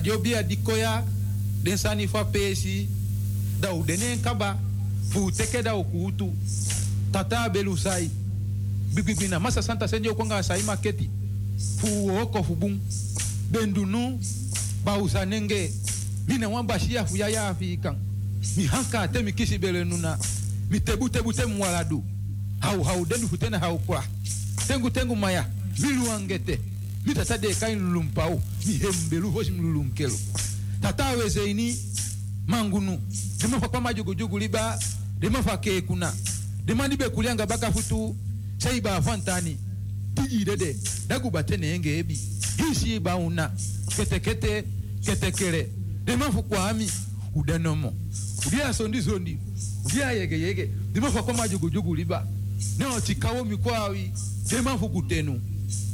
radio bia dikoya den sani fa pesi da u denen kaba fu teke da ukutu tata belu sai bibibina masa santa senjo kwanga sai maketi fu oko fu bum bendunu ba usanenge mina wamba shia fu yaya afikan mi hanka te mi kisi bele nuna mi tebu tebu te mwaladu hau hau dendu futena hau kwa tengu tengu maya milu angete mi tata de deka lulum pao mi hembelu hoje mlulumkelo tata weze ini mangunu dema fakwa jogo liba dema fake kuna dema be kulianga baka futu saiba fantani. Tiji dede tijidede dagubate enge ebi. Hisi bauna ketekete ketekere dema fukwami udanomo udia sondi sondi udia yege yege. Dema fakwa jogo liba. Neo tikawo mikwawi dema fukutenu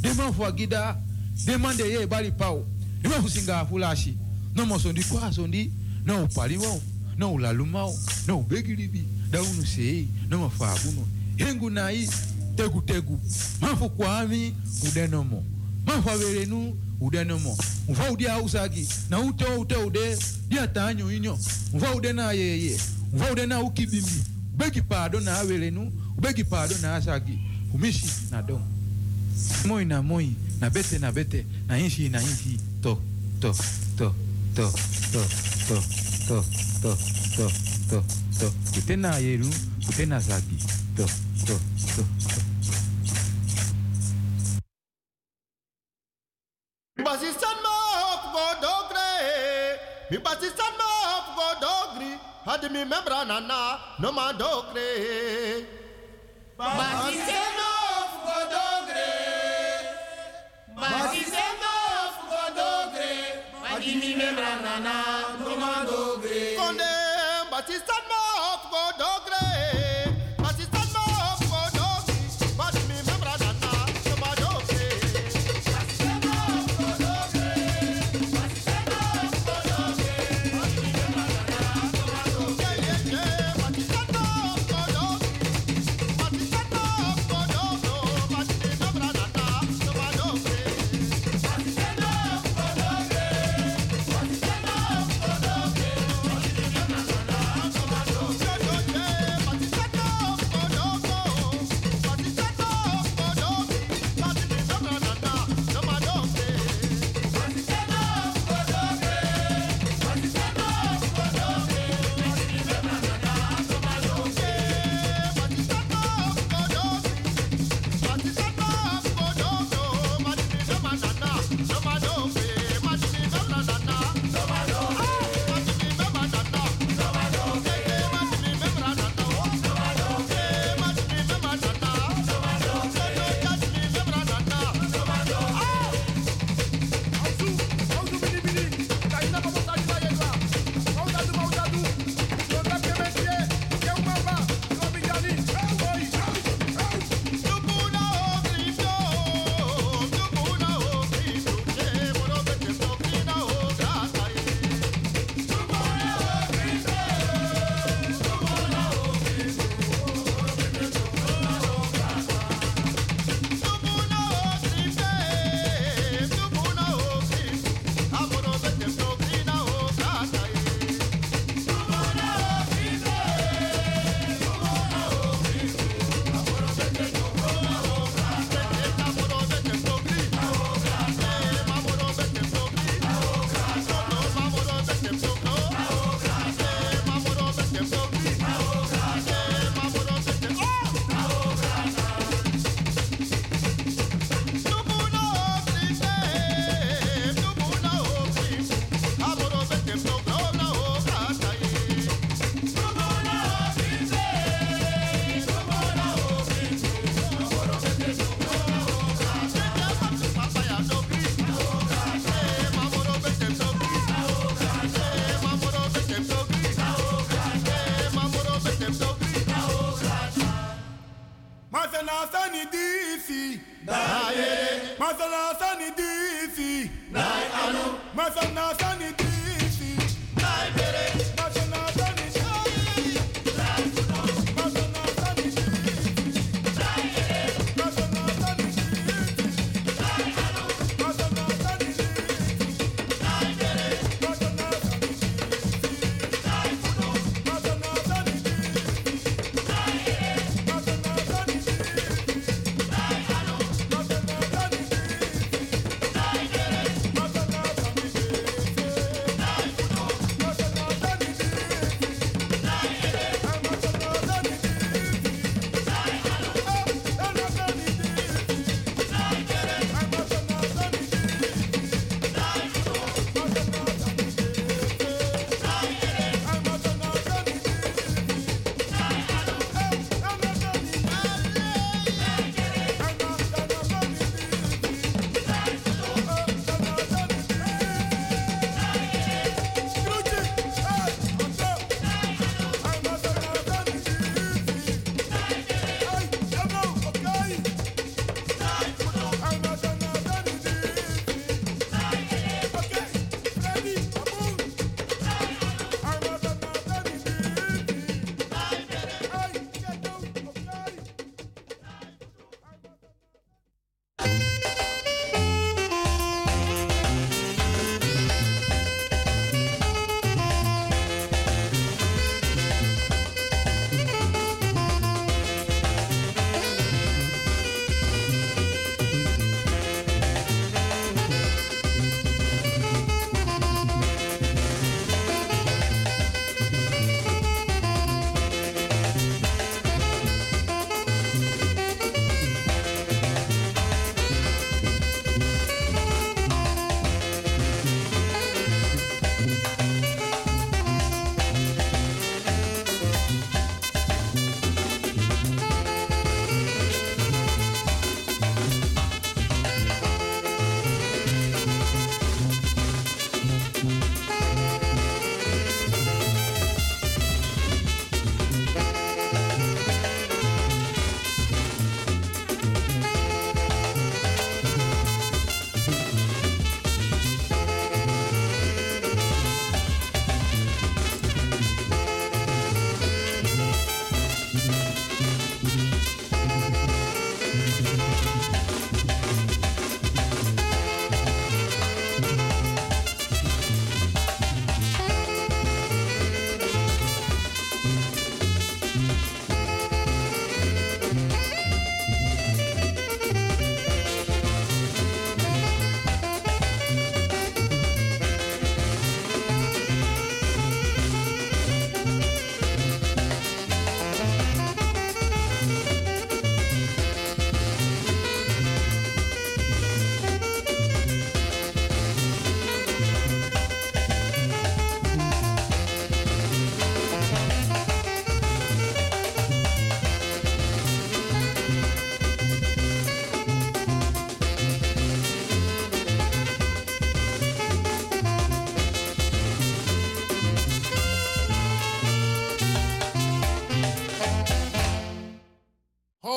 dema fu agida dema de ye bali pau dema fu singa fulashi. No mo sondi kwa sondi no upaliwo no ulalumao no ubegilibi. Daunu sei no mafabuno hengu nai tegu tegu. Mafu kwami udenomo. Mafu averenu udenomo. Mfa udia usagi. Na ute ute ude. Dia tanyo inyo. Mfa ude na yeye mfa ude na ukibimi ubegi pado na averenu ubegi pado na asagi. Umishi na dom moi na moi na bete na bete na inshi na inshi to to to to to to to to to to to kutena yeru kutena zagi to to to to Basistan ma hop go dogre. Mi basistan ma hop go dogri. Hadi mi membra nana no ma dogre. Basistan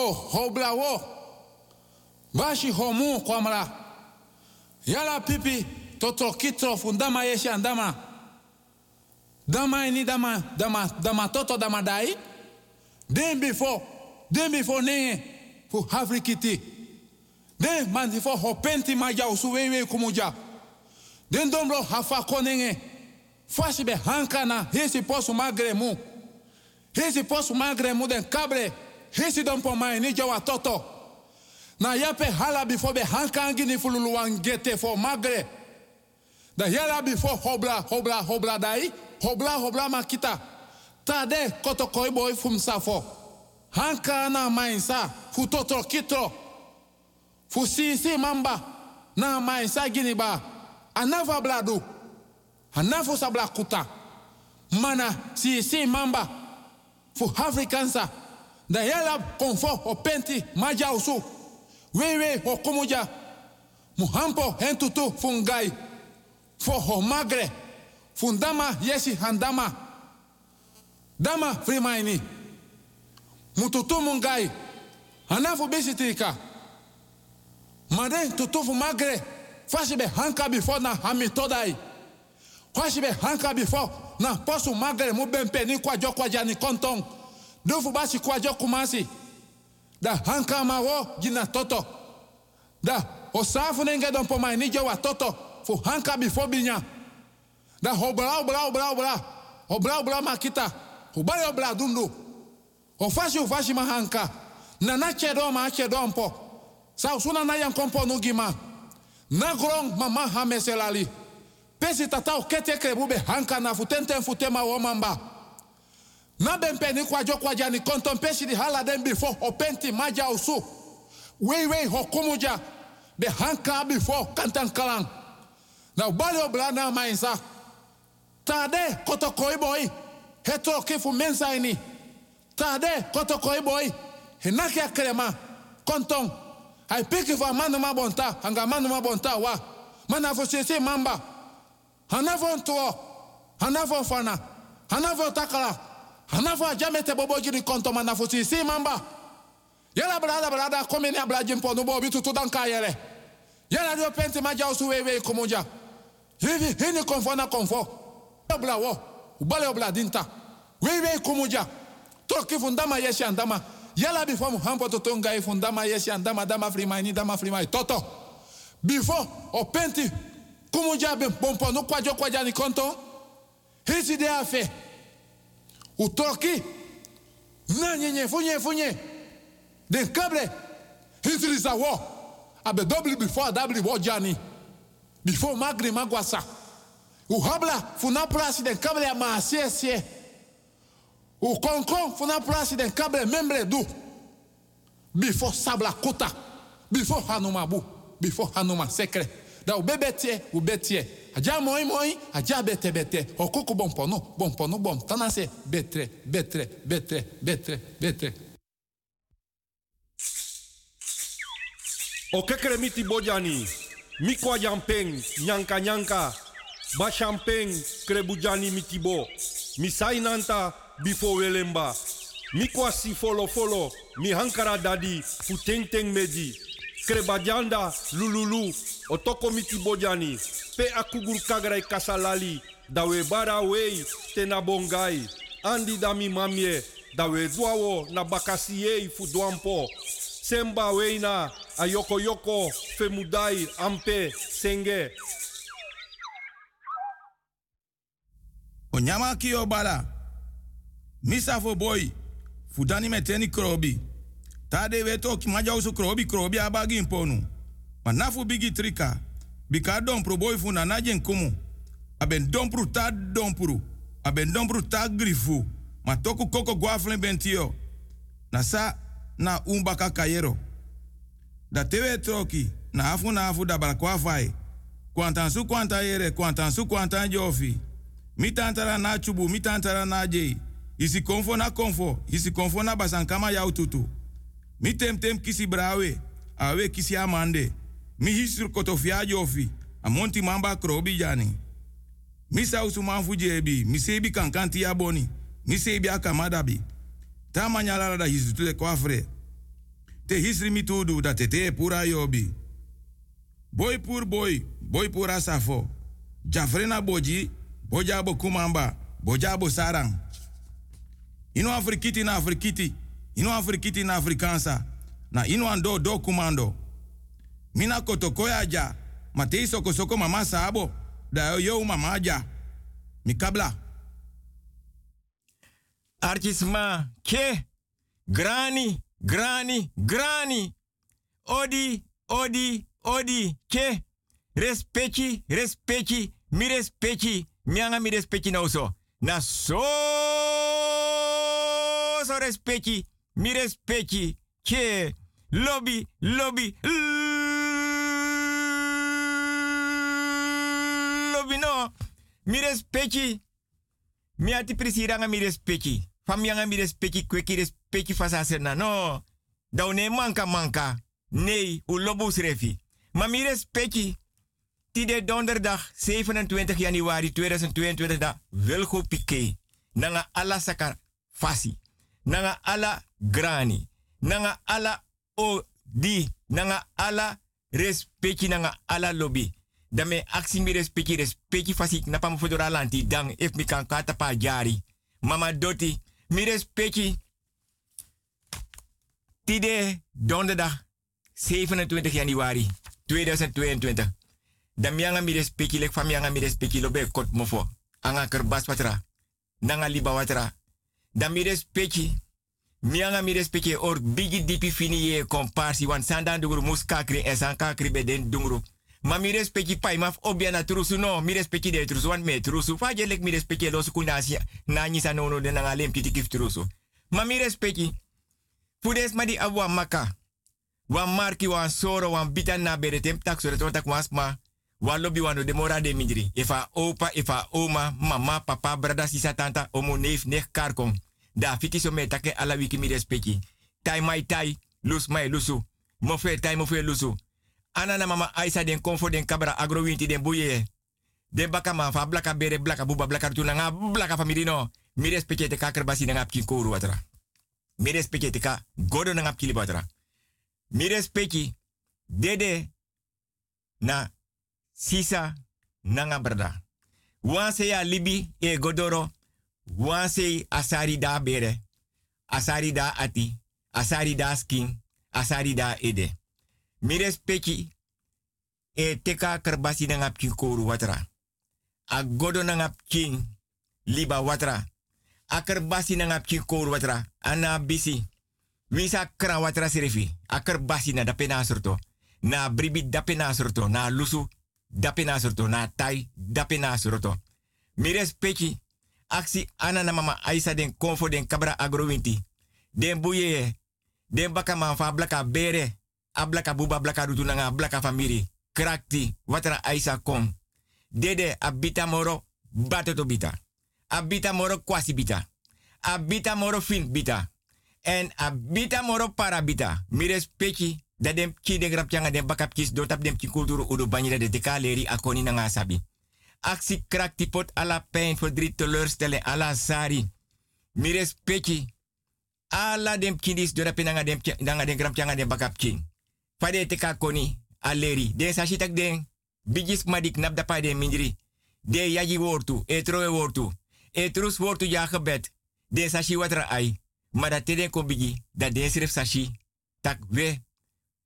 o hobla wo bashi homu kwamra. Yala pipi toto kitro fundama yeshi andama. Dama ini dama dama dama toto dama dai. Den before den before nenge fu hafrikiti den man before hopenti maja usu wewe kumuja. Den dombro hafa konenge fasi be hankana hesi posu magre mu. Hesi posu magre mu den kabre hesi don po mai ni jawa toto. Na yape hala before be hankangi ni fululu wangete fo magre. Da yala before hobla hobla hobla dai hobla hobla makita. Tade koto koi boy fum safo hanka na mainsa fu toto kitro. Fu mamba na mai sa gini ba. Anava bladu anafu sabla kuta mana sisi mamba fu afrikansa da yala konfo o penti maja usu wewe o kumuja muhampo hentutu fungai. Fo ho magre fundama yesi handama. Dama frimaini. Mututu mungai. Anafu bisitika made tutu fu magre fasi be hanka before na hamitodai. Fasi be hanka before na posu magre mu bempe ni kwajo kwaja basi kwajo kumasi da hanka mawo gina toto. Da nenge don pomai ni jowa toto. Fu hanka before binya. Da obra obra obra obra obra obra makita. Ubale obra dundu ofashi ufashi mahanka na na chedo ma chedo mpo. Sa na kompo no gima na grong mama ha meselali pesi tata o hanka na futente futema wo mamba na bempe ni kwajo kwaja ni hala den before openti maja usu wei wei hokumuja be hanka before kantan kalang na ubale obra na mainsa tade koto koi boy. Hetro kifu tade koto koi boy. Henake akrema konton ai piki fa bonta hanga manu ma bonta wa. Mana fo sese mamba. Hanafo ntuo hanafo fana takala hanafo ajamete bobo jiri konton mana fo sese mamba. Yala brada brada komeni abla jimpo no bobi tutu dan kayere yala dio penti ma jausu wewe kumuja hivi hini konfo na konfo. Obla wo ubale obla dinta. Wewe toki fundama yeshi andama. Yala before muhampo toto ngai fundama yeshi andama dama frimai dama frimai toto before openti kumuja be bompo no kwajo kwaja ni konto hisi de afe utoki? Na nyenye funye funye den kable. Hisi lisa wo. Abe double before double wo jani before magri magwasa uhabla funa plasi den kable sie o konkon funa plasi den kable membre du. Before sabla kuta. Before hanuma bu. Before hanuma sekre. Da o bebetie o betie aja moi moi aja bete bete. O kuku bompono bompono bom. Tanase betre betre betre betre betre. O kekere miti bojani, mikwa jampeng, nyanka nyanka, ba champeng krebujani mitibo, misai nanta bifo welemba, mikwa si folo folo, mi hankara dadi, fu teng meji, krebajanda lululu, otoko miti bojani, pe akugur kagrai kasalali, dawe bara wei tena bongai, andi dami mamie, dawe duawo na bakasiei fu duampo, semba weina ayoko yoko femudai ampe senge Onyama kio bala. Misa fo boy. Fudani meteni krobi. Tade weto ki maja usu krobi krobi abagi imponu. Manafu bigi trika. Bika dompro boy na najen kumu. Aben dompru ta dompru. Aben dompru ta grifu. Ma toku koko guaflen bentio. Na sa na umbaka kayero. Da tewe troki. Na afu na afu da balakwa fai. Kwantan su kwanta yere. Kwantan su kwantan jofi. Mi tantara na chubu, mi na jei. Isi konfo na konfo, isi konfo na basankama ya ututu. Mi tem tem kisi brawe, awe kisi amande. Mi hisur kotofia jofi, amonti mamba krobi jani. Mi sausu manfu jebi, mi sebi kankanti mi sebi akamadabi. Ta manyala da hisu tule kwafre. te hisri mi tudu dat te te pura yobi. Boy pur boy, boy pura safo. Jafrena boji, boja bo kumamba, boja bo sarang. Ino afrikiti na afrikiti, ino afrikiti na afrikansa, na ino ando do kumando. Mina kotokoya ja, matei mama sabo, da yo mama ja. Mikabla. Artisma, ke, grani, grani, grani. Odi, odi, odi, ke. Respecti, respecti, mi respecti, mianga mi respecti nou. Na so, so respecti, mi respecti, ke. Lobby, lobby, lobby no. Mi respecti. Mi ati prisiranga mi respecti. Famianga mi respecti, kweki respecti fasasena. No. Daune manka manka. Nee, u lobu srefi. Maar mi respecti. Tide donderdag 27 januari 2022 da Wilgo Piqué. Nanga ala sakar fasi. Nanga ala grani. Nanga ala odi. Nanga ala respecti nanga ala lobby. Dame aksi mi respecti respecti fasi napa mo fodora lanti dang if mi kan kata pa jari. Mama doti mi respecti. Tide donderdag 27 januari 2022. Dan mianga mi respecti lek famianga mi respecti lobe kot mofo. Anga kerbas watra. Nanga liba watra. Dan mi. Mianga mi respecti or bigi dipi fini ye komparsi wan sandan dunguru mus kakri en san kakri beden dunguru. Ma mi maf obia na trusu no. Mi respecti de trusu wan me trusu. Faje lek mi respecti los de nanga lem kiti kif trusu. Ma mi respecti. Fudes ma di maka. Wan marki wan soro wan bitan na bere tem tak sore tak. Wan lobby wan de mora de midri. Ifa opa, ifa oma, mama, papa, brada, sisa, tanta, omo, neef, nech, karkong. Da fiti so me take ala wiki mi. Tai mai tai, lus mai lusu. Mofe tai mofe lusu. Ana na mama Aisa den konfo den kabra agro winti den buye. Den baka man fa blaka bere blaka buba blaka tu nga blaka famili no. Mi respecti te kakar basi nga pkin kouru watra. Mi respecti te ka godo nga pkili watra. Mi dede na sisa nanga brada. Wanse ya libi e godoro. Wanse asari da bere. Asari da ati. Asari da skin. Asari da ede. Mi respecti e teka kerbasi nanga pkin koru watra. A godo nanga pkin liba watra. A kerbasi nanga pkin koru watra. Ana bisi. Wisa kra watra serefi. A kerbasi na dape na surto. Na bribi dape na surto. Na lusu dape na surto. Na tai dape na surto. Mi respecti aksi ana na mama Aisa den konfo den kabra agrowinti. Den buye. Den baka man fa blaka bere. A blaka buba blaka rutu nanga blaka famiri. Krakti. Watra Aisa kom. Dede abita moro batoto bita. Abita moro kwasi bita. Abita moro fin bita. En abita moro para bita. Mi respecti dat dem ki den grap den bakap kis dotap dem ki kulturu udu de deka leri akoni nanga sabi. Aksi krakti pot ala pijn, verdriet, teleurstelling, ala sari. Mi respecti. Ala dem kidis dora penanga dem den bakap king. Fade teka koni aleri. Den sashi tak den bigis madik nap dapa den mindri. De yaji wortu, etroe wortu. Etrus wortu ja gebed. Den sashi watra ai. Maar dat bigi, dat den sref sashi. Tak we.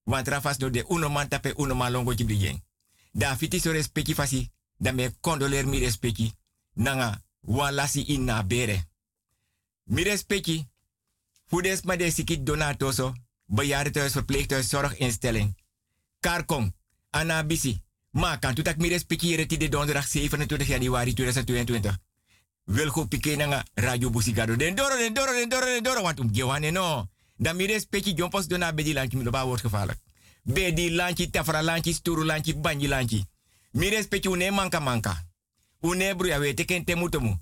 Want rafas no de uno man tape uno man longo jibrien. Da fiti so fasi. Da me condoleer mi respecti. Nanga walasi in na bere. Mi respecti. Fudes ma de sikit donatoso. Bejaardentehuis, verpleeghuis, zorginstelling. Karkong. Anabisi. Maar kan toetak mi respecti hier de donderdag 27 januari 2022. Wilgo pike nanga radio busigado. Den doro, den doro, den doro, den doro. Want um gewane no. Dan mi respecti jompos dona bedi lanchi mi loba wordt gevaarlijk. Bedi lanchi, tafra lanchi, sturu lanchi, banji lanchi. Mi respecti une manka manka. Une we teken te mutomu.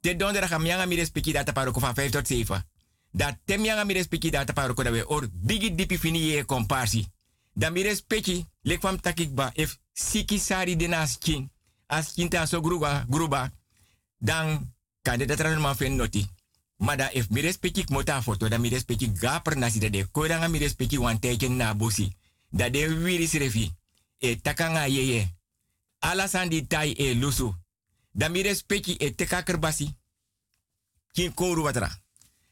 Te donderdag mi respecti data paroko van 5 tot 7. Dat tem mi respecti data da we or bigi dipi fini ye komparsi. Dan mi respecti takikba if siki sari king. As so gruba, gruba. Dan kan de noti. Mada if mi respecti mota foto da mi respecti gaper da de koiranga mi respecti wan na bosi. Da de srefi. E takanga yeye. Alasan di tai e lusu. Da mi respecti e teka kerbasi. Kin kouru watra.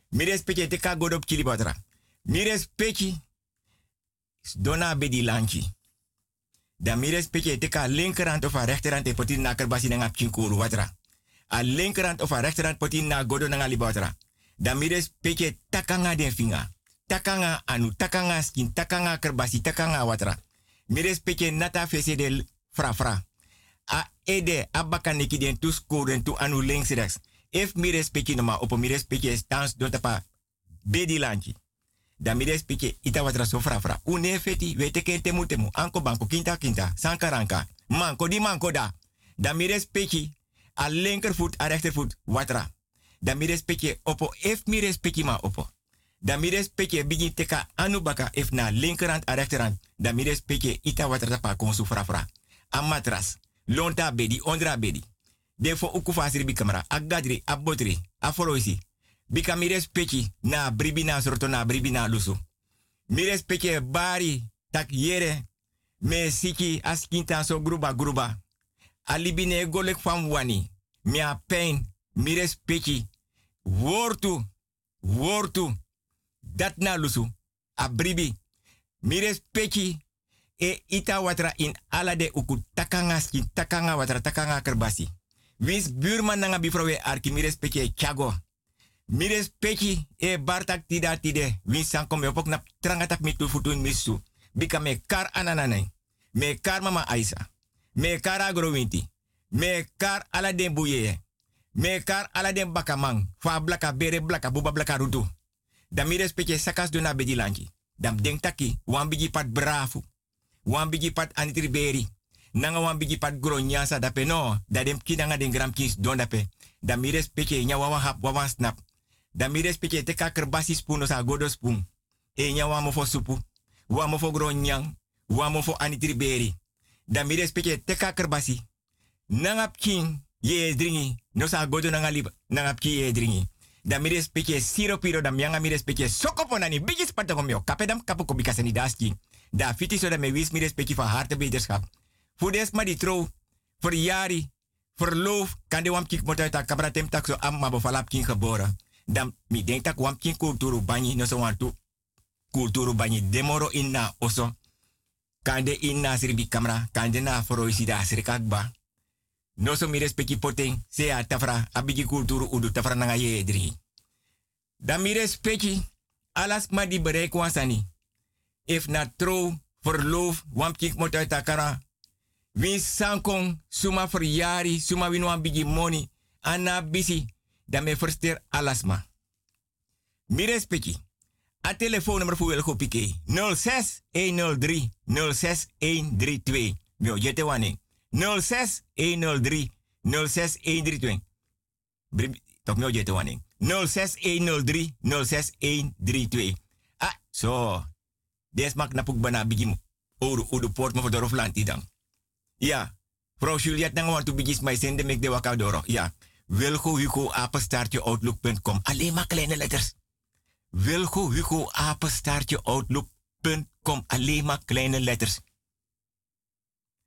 Mi respecti e godop kili watra. Mi respecti dona bedi lanchi. Da mi respecti e teka linkerhand of a rechterhand e potin na kerbasi na ngap kin watra a linkerhand of a rechterhand poti na godo na libatra. Dan takanga den. Takanga anu, takanga skin, takanga kerbasi, takanga watra. Mires peke nata fese de fra fra. A ede abaka neki den tu scoren tu anu links rechts. If mires peke noma opo mires peke stans don tapa bedi lanchi. Dan mires peke ita watra so fra fra. Une wete ken temu. Anko banko kinta kinta. Sankaranka. Manko di manko da. Dan mires peke a linkervoet, a rechtervoet, watra. Dan mi opo, if mi ma opo. Dan mi respecte begin teka if na linkerhand, a rechterhand. Dan mi respecte ita watra pa konsu fra fra. A matras, lonta bedi, ondra bedi. Defo uku fasiri bi kamera, a gadri, a botri, a foloisi. Bika mi respecte na bribi na sorto na bribi lusu. Mi respecte bari, tak yere, me siki askinta so gruba gruba alibine golek fam wani. Mia pain, mi respecti. Wortu, wortu. Dat na lusu. Abribi. Mi respecti. E ita watra in ala de uku takanga skin, takanga watra, takanga kerbasi. Wins buurman nanga bifrowe arki mi respecti e chago. Mi respecti e bartak tida tide. Wins sankom me opok na trangatap mi misu. Bika me kar ananane. Me kar mama Aisa me kar agrowinti. Me kar ala den buye. Me kar ala den bakamang. Fa blaka bere blaka buba blaka rutu. Dan mi respecte sakas do na bedi lanki. Dan denk taki, wan bigi pat brafu. Wan bigi pat anitriberi. Nanga wan bigi pat gronyasa dape no. Da dem kidanga den gram kis don dape. Dan mi respecte nya wawan hap wawan snap. Dan mi respecte te kaker basi spoon sa godo spoon. E nya mo supu. Wan mo fo gronyang. Wan anitriberi dan mi respecte teka kerbasi. Nangap king ye dringi. No sa godo nanga lip nangap ki ye dringi. Dan mi respecte siro piro dan mianga mi respecte sokopo nani bigis pato komio. Kapedam kapu ko bikasani daski. Da fiti so da me wis mi respecte van harte beterschap. Voor des ma die trouw. Voor jari. Verloof. Kan de wamkik moet uit tem tak so am ma bofalap king geboren. Dan mi denk tak wamkik kulturu banyi no so wantu. Kulturu banyi demoro inna oso kande in na sirbi kamera kande na foro isi da sirkakba no so mi respecti se a tafra abigi kulturu udu tafra nanga ye dri da mi respecti alas ma di bereik wansani if na tro verloof wampkik mot uit takara win sankong suma verjari suma win wan bigi money ana bisi da me verster alasma mi respecti A telefoonnummer voor Wilgo Piqué. 06 103 06132. Mio jete wane. 06 103 06132. Toch mio jete wane. 06 103 06132. Ah, zo. Des mak na puk bana bigim. Oru udu port mo voor lanti. Ja. Vrouw Juliette nang want to bigis mij zende mek de wakadoro. Ja. Wilgo Hugo apenstaartje outlook.com. Alleen maar kleine letters. Wilgo Hugo apenstaartje outlook.com. Alleen maar kleine letters.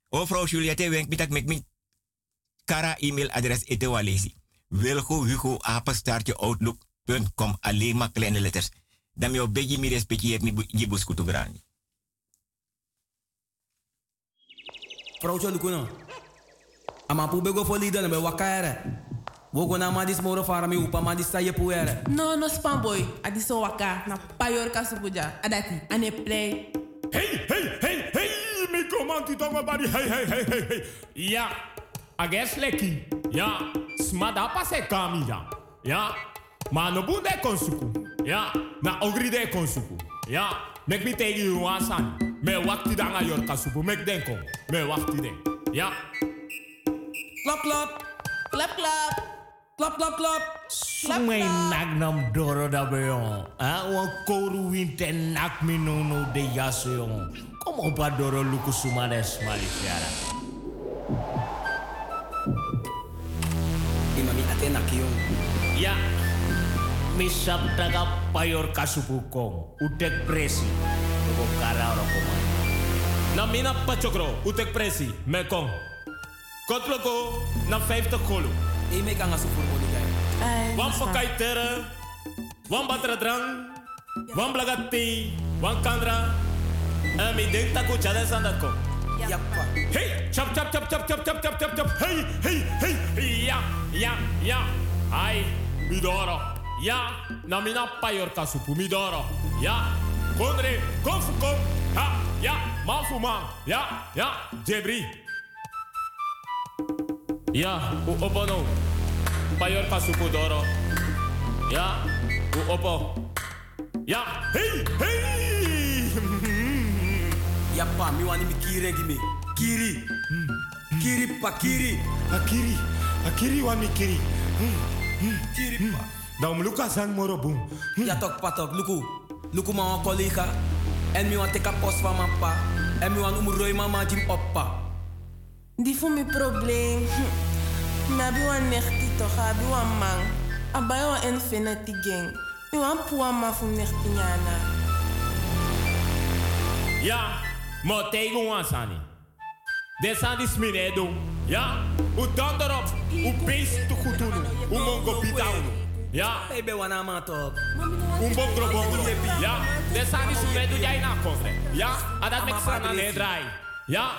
O vrouw Juliette, wenk me dat met me kara e-mailadres ete walesi. Wilgo Hugo apenstaartje outlook.com. Alleen maar kleine letters. Dan me op begi mi respecteer mi jibus kutugrani. Vrouw Cholukuno. Ama pu bego fo lida na be wakare. Wogo na madis moro fara mi upa madis sa ye puere. No, no spam boy. Adi so waka na payor kasupuja. Adati, ane play. Hey, hey, hey, hey, mi komanti tongo bari, hey, hey, hey, hey, hey. Ja, ages leki. Ja, smada pase kami ja. Ja, ma no bunde konsuku. Ja, na ogri de konsuku. Ja, mek mi tegi you wasan. Me wakti danga yor kasupu, mek denko. Me wakti den. Ja. Klap, klap. Klap, klap. Klap, klap, klap. Sumay nagnam doro da beyon. Ah, wan koru winte nak mi no no de yaso yon. Como pa doro luku sumades malisiara. Imami ate nak yon. Ja. misap daga payor kasupukong. Utek presi. Tuko kara komai. Na mina pachokro, utek presi, mekong. Kotloko, na 50 kolo. E me kanga su furmo di gai. Wan pakai tere, wan batra drang, wan blagati, wan kandra. En mi denk taku chade sandako. Yappa. Hey, chop chop chop chop chop chop chop chop chop. Hey, hey, hey. Ja, ja, ja. Ai, midoro. Ya, namina payorka su pomidoro. Ya, konre, konfu. Ha, ya, mafuma. Ya, ya, jebri. Ya, u opono, no. Payorka su. Ya, u opo. Ya, hey, hey. ya pa, mi wani mi kire gimi. Kiri. Kiri mm, mm. pa kiri. Akiri. Akiri wani kiri. Kiri mm, Dan luka sang moro boom. Ja tok patok, luku. Luku ma wan collega. En mi wan teka post van mijn pa. En mi wan mama jim oppa. Die voor mijn probleem. Maar bi wan nechti toch, abi wan man. Abai wan infinity gang. Mi wan puwa ma fu nechti nyana. Ja, maar tegen ons aan. Dit zijn die sminedo. Ja, u dan erop. U beest te goed doen. U mongo pitauno. Ja. Baby wana top talk. Un bom gro bom gro. Ja. Desani su medu jai na kofre. Ja. Adat mek sana ne drai. Ja.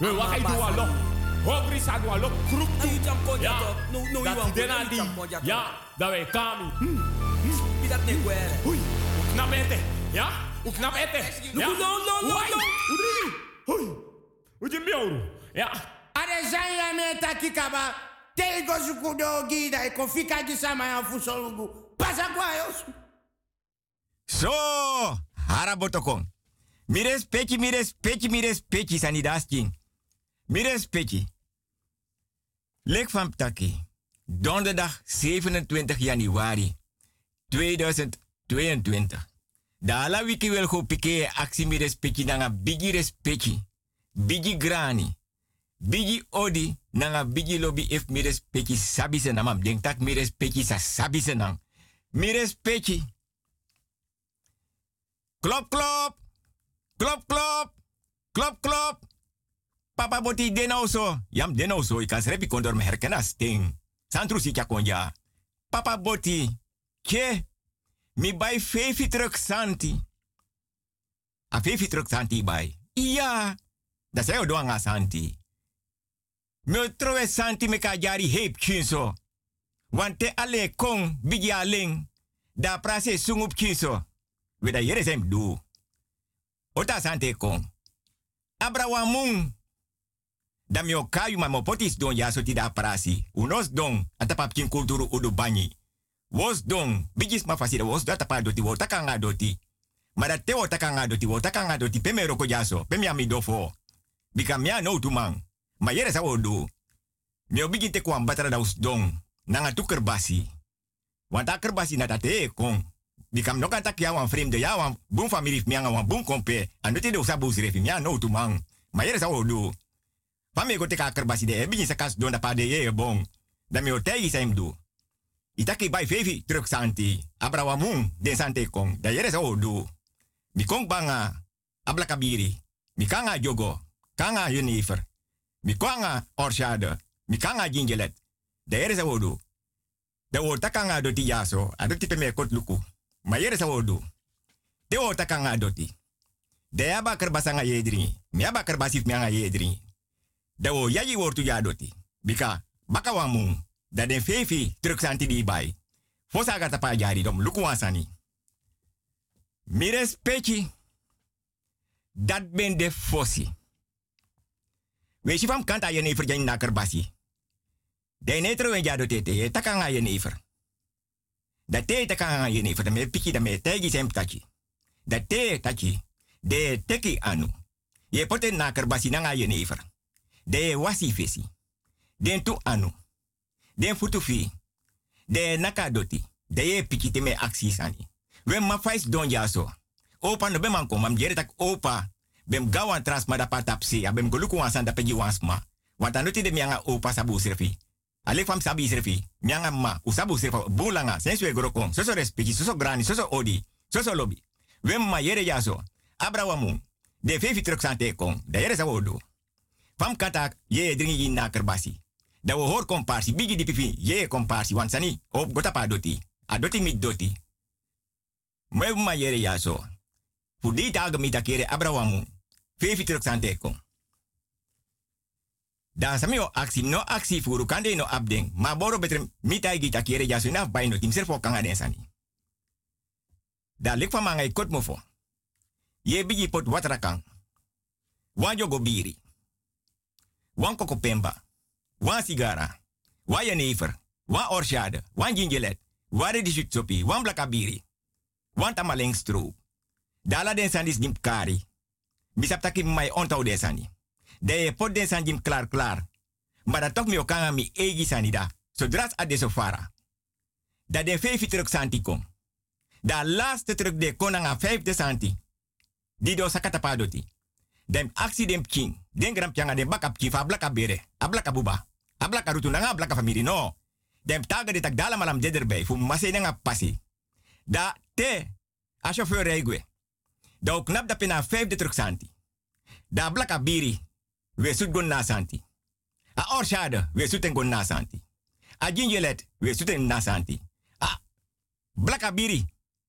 We wakai kai dua lo. Hogri sa dua lo kruk tu. Ja. No no you want. Dena di. Ja. Da we kami. Pidat ne kwere. Hui. uknap ete. Ja. U knap ete. Ja. No no no no. Udri. Hui. Ujimbi auru. Ja. Are jai ya me takikaba teigo zukudogida ikofika jisama ya fusolugu pasa kwayos so harabotokon mires pechi, mires pechi, mires peki sanidaskin mires pechi. lek van ptaki donderdag 27 januari 2022 dala wiki wil go pike actie mires pechi nanga bigi respecti bigi grani. Bigi odi nanga bigi lobby if mi respecti sabi se namam. Denk tak mi respecti sa sabi se nang. Mi respecti. Klop, klop. Klop, klop. Klop, klop. Papa boti denau so. Yam denau so. Ik kan srepi kondor me herkena sting. Santru si konja. Papa boti. Ke. Mi bai fefi truk santi. A fefi truk santi bai. Iya. Da say odo anga santi. Miltro en santi me kajari heep kinso. Wante ale alle kong bigi aleng. Da prase sungup kinso. Weda yere sem du. Ota sante kong. Abrawamung. Da mi okayu ma potis don ya soti da prasi. Unos don atapap kin kulturu udu banyi. Wos don bigis ma fasire wos da tapa doti wota kanga doti. Mada te wota kanga doti wota kanga doti peme roko jaso. Peme amidofo. No tumang. Ma yere sa wo du. Mi te kwam batra da us don. Nanga tu kerbasi. Want na kong. Bikam no kan tak ya wan vreemde ya wan boom family mi anga wan boom kompe. Ando te do sa bus refi mi no tu man. Ma yere sa go de e bigi sa kas don pa de ye bon. Da mi o tegi sa im du. Itaki bai fevi truk santi. Abrawa mung den sante kong. Da yere sa banga abla kabiri. Kanga jogo. Kanga junifer. Mi kanga orshade. Mi kanga gingelet. Da yere sa odu. Da o takanga doti yaso. Ado tipe me kot luku. Ma yere. De o takanga doti. Da yaba kerbasanga yedri. Mi yaba kerbasif mi anga yedri. Da o yaji wortu ya doti. Bika baka wa mung. Da den fefi truk santi di bai. Fosa gata pa dom luku wasani. Mi. Dat ben de fosi. We si fam kanta ye nefer jan na kerbasi. De netro wen jado tete takanga ye nefer. Da te takanga ye nefer da me piki da me tegi sem tachi. Da te tachi. De teki anu. Ye pote na kerbasi nanga ye nefer. De wasi fesi. Den tu anu. Den futufi. De nakadoti. De ye piki te me aksi sani. We ma fais don jaso. Opa no beman kom, mam jere tak opa. Bem gawan trans ma da patapsi, ya bem goluku wansan da pegi wansma. Want anoti de mianga opa sabu sirfi. Ale fam sabi srefi. Mianga ma. Usabu srefa. Bulanga. Senswe grokong. Soso respecti. Soso grani. Soso odi. Soso lobby. Wem ma yere yaso. Abrawamu. De fefi truk sante kong. Da yere sa wodo. Fam kata ye dringi yin na kerbasi. Da wo hor komparsi. Bigi di pipi. Ye komparsi. Want sani. Op gota pa doti. Adoti mit doti. Wem ma yere yaso. Fudi taga mita kere abrawamu. Truk sante kong. Dan sami o aksi no aksi furu kande no abdeng. Ma boro betre mitai gita kere jasu na bai no tim serfo kanga den sani. Da lik fa mangai kot mofo. Ye bigi pot watrakang. Wan jogo biri. Wan koko pemba. Wan sigara. Wan jenever. Wan orshade. Wan gingelet. Wan redisut sopi. Wan blakabiri. Wan tamaleng stroop. Dala den sani dim kari. Bisap taki mai ontau den sani. De pot den san jim klaar klaar. Maar dat toch mi okanga mi egi sanida. Zodra a de sofara. Da de vijf truk santi kom. Da laatste truk de konanga vijfde santi. Di do sakata padoti. Dem aksi dem king. Den gram pianga dem bakap kifa blaka bere. Ablaka buba. Ablaka rutu nanga ablaka famiri no. Dem taga de tak dala malam dederbij. Fu mase nanga pasi. Da te. A chauffeur reigwe. Da knap pina vijfde truk santi. Da blaka biri we sut gon na santi. A orshade, we suten gon na santi. A gingelet, we suten na santi. A blaka biri,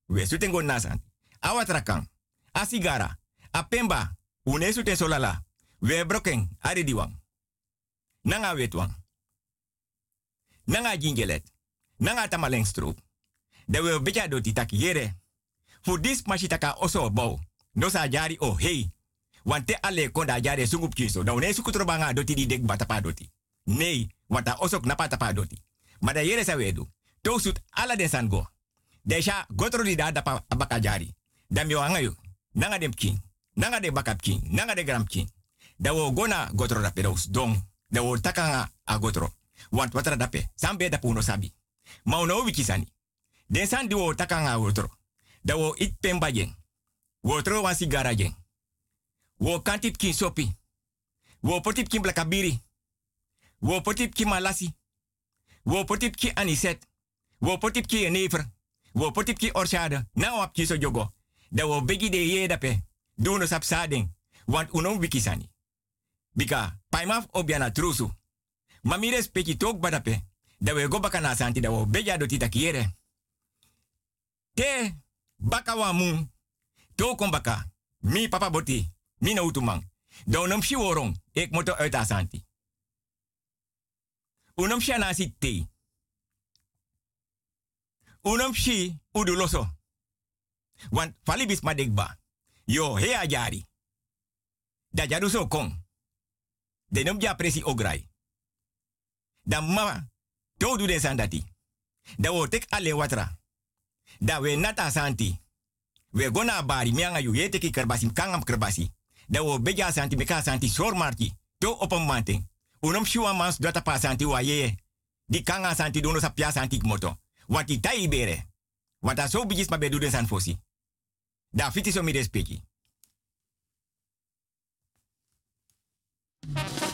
we suten gon na santi. A watrakan, a sigara, a pemba, une solala. We broken, a diwang. Nanga wetwang. Nanga gingelet. Nanga tamaleng stroop. De we beja do. Voor dis machitaka oso. No sa jari o oh, hey want te ale konda jare sungup kiso. Da une suku trobanga doti di dek batapa doti. Nee, want da osok napa tapa doti. Maar da yere sa wedu. Ala den sango. Desha gotro di da dapa abaka jari. Dam yo. Nanga dem king. Nanga de bakap king. Nanga de gram king. Da wo gona gotro da pedos dong. Da wo takanga a gotro. Want watra dape. Sambe da puno sabi. Ma uno wiki sani. Den san di wo takanga a gotro. Da wo it pemba. Wotro wan sigara jeng. Wo kantip kin sopi. Wo potip kin blakabiri. Wo potip kin malasi. Wo potip kin aniset. Wo potip kin jenever. Wo potip kin orshade. Na wap kin so jogo. Da wo begi de ye dape. Dono sap sading. Want unom wikisani. Bika, paimaf obiana trusu. Mamire speki tok badape. Da we go baka santi da wo beja do tita kiere. Te, baka. To kom baka. Mi papa boti. Mina utumang. Da unam shi worong. Ik moet uit. Unam shi anasi te. Unam shi uduloso. Want falibis madekba. Yo he ajari. Da jadu so kong. De nom ja presi ograi. Da mama. To du den sandati. Da wo tek ale watra. Da we nata santi. We gona bari mianga yu yete ki kerbasi kangam kerbasi. Da wo beja santi meka santi sor marki. To op een manting. Unom shiwa mans data pa santi wa ye. Di kanga santi dono sa pia santi moto. Want die tai bere. Want dat zo bijis ma bedoelen san fosi. Da fiti so mi respecti. Geef die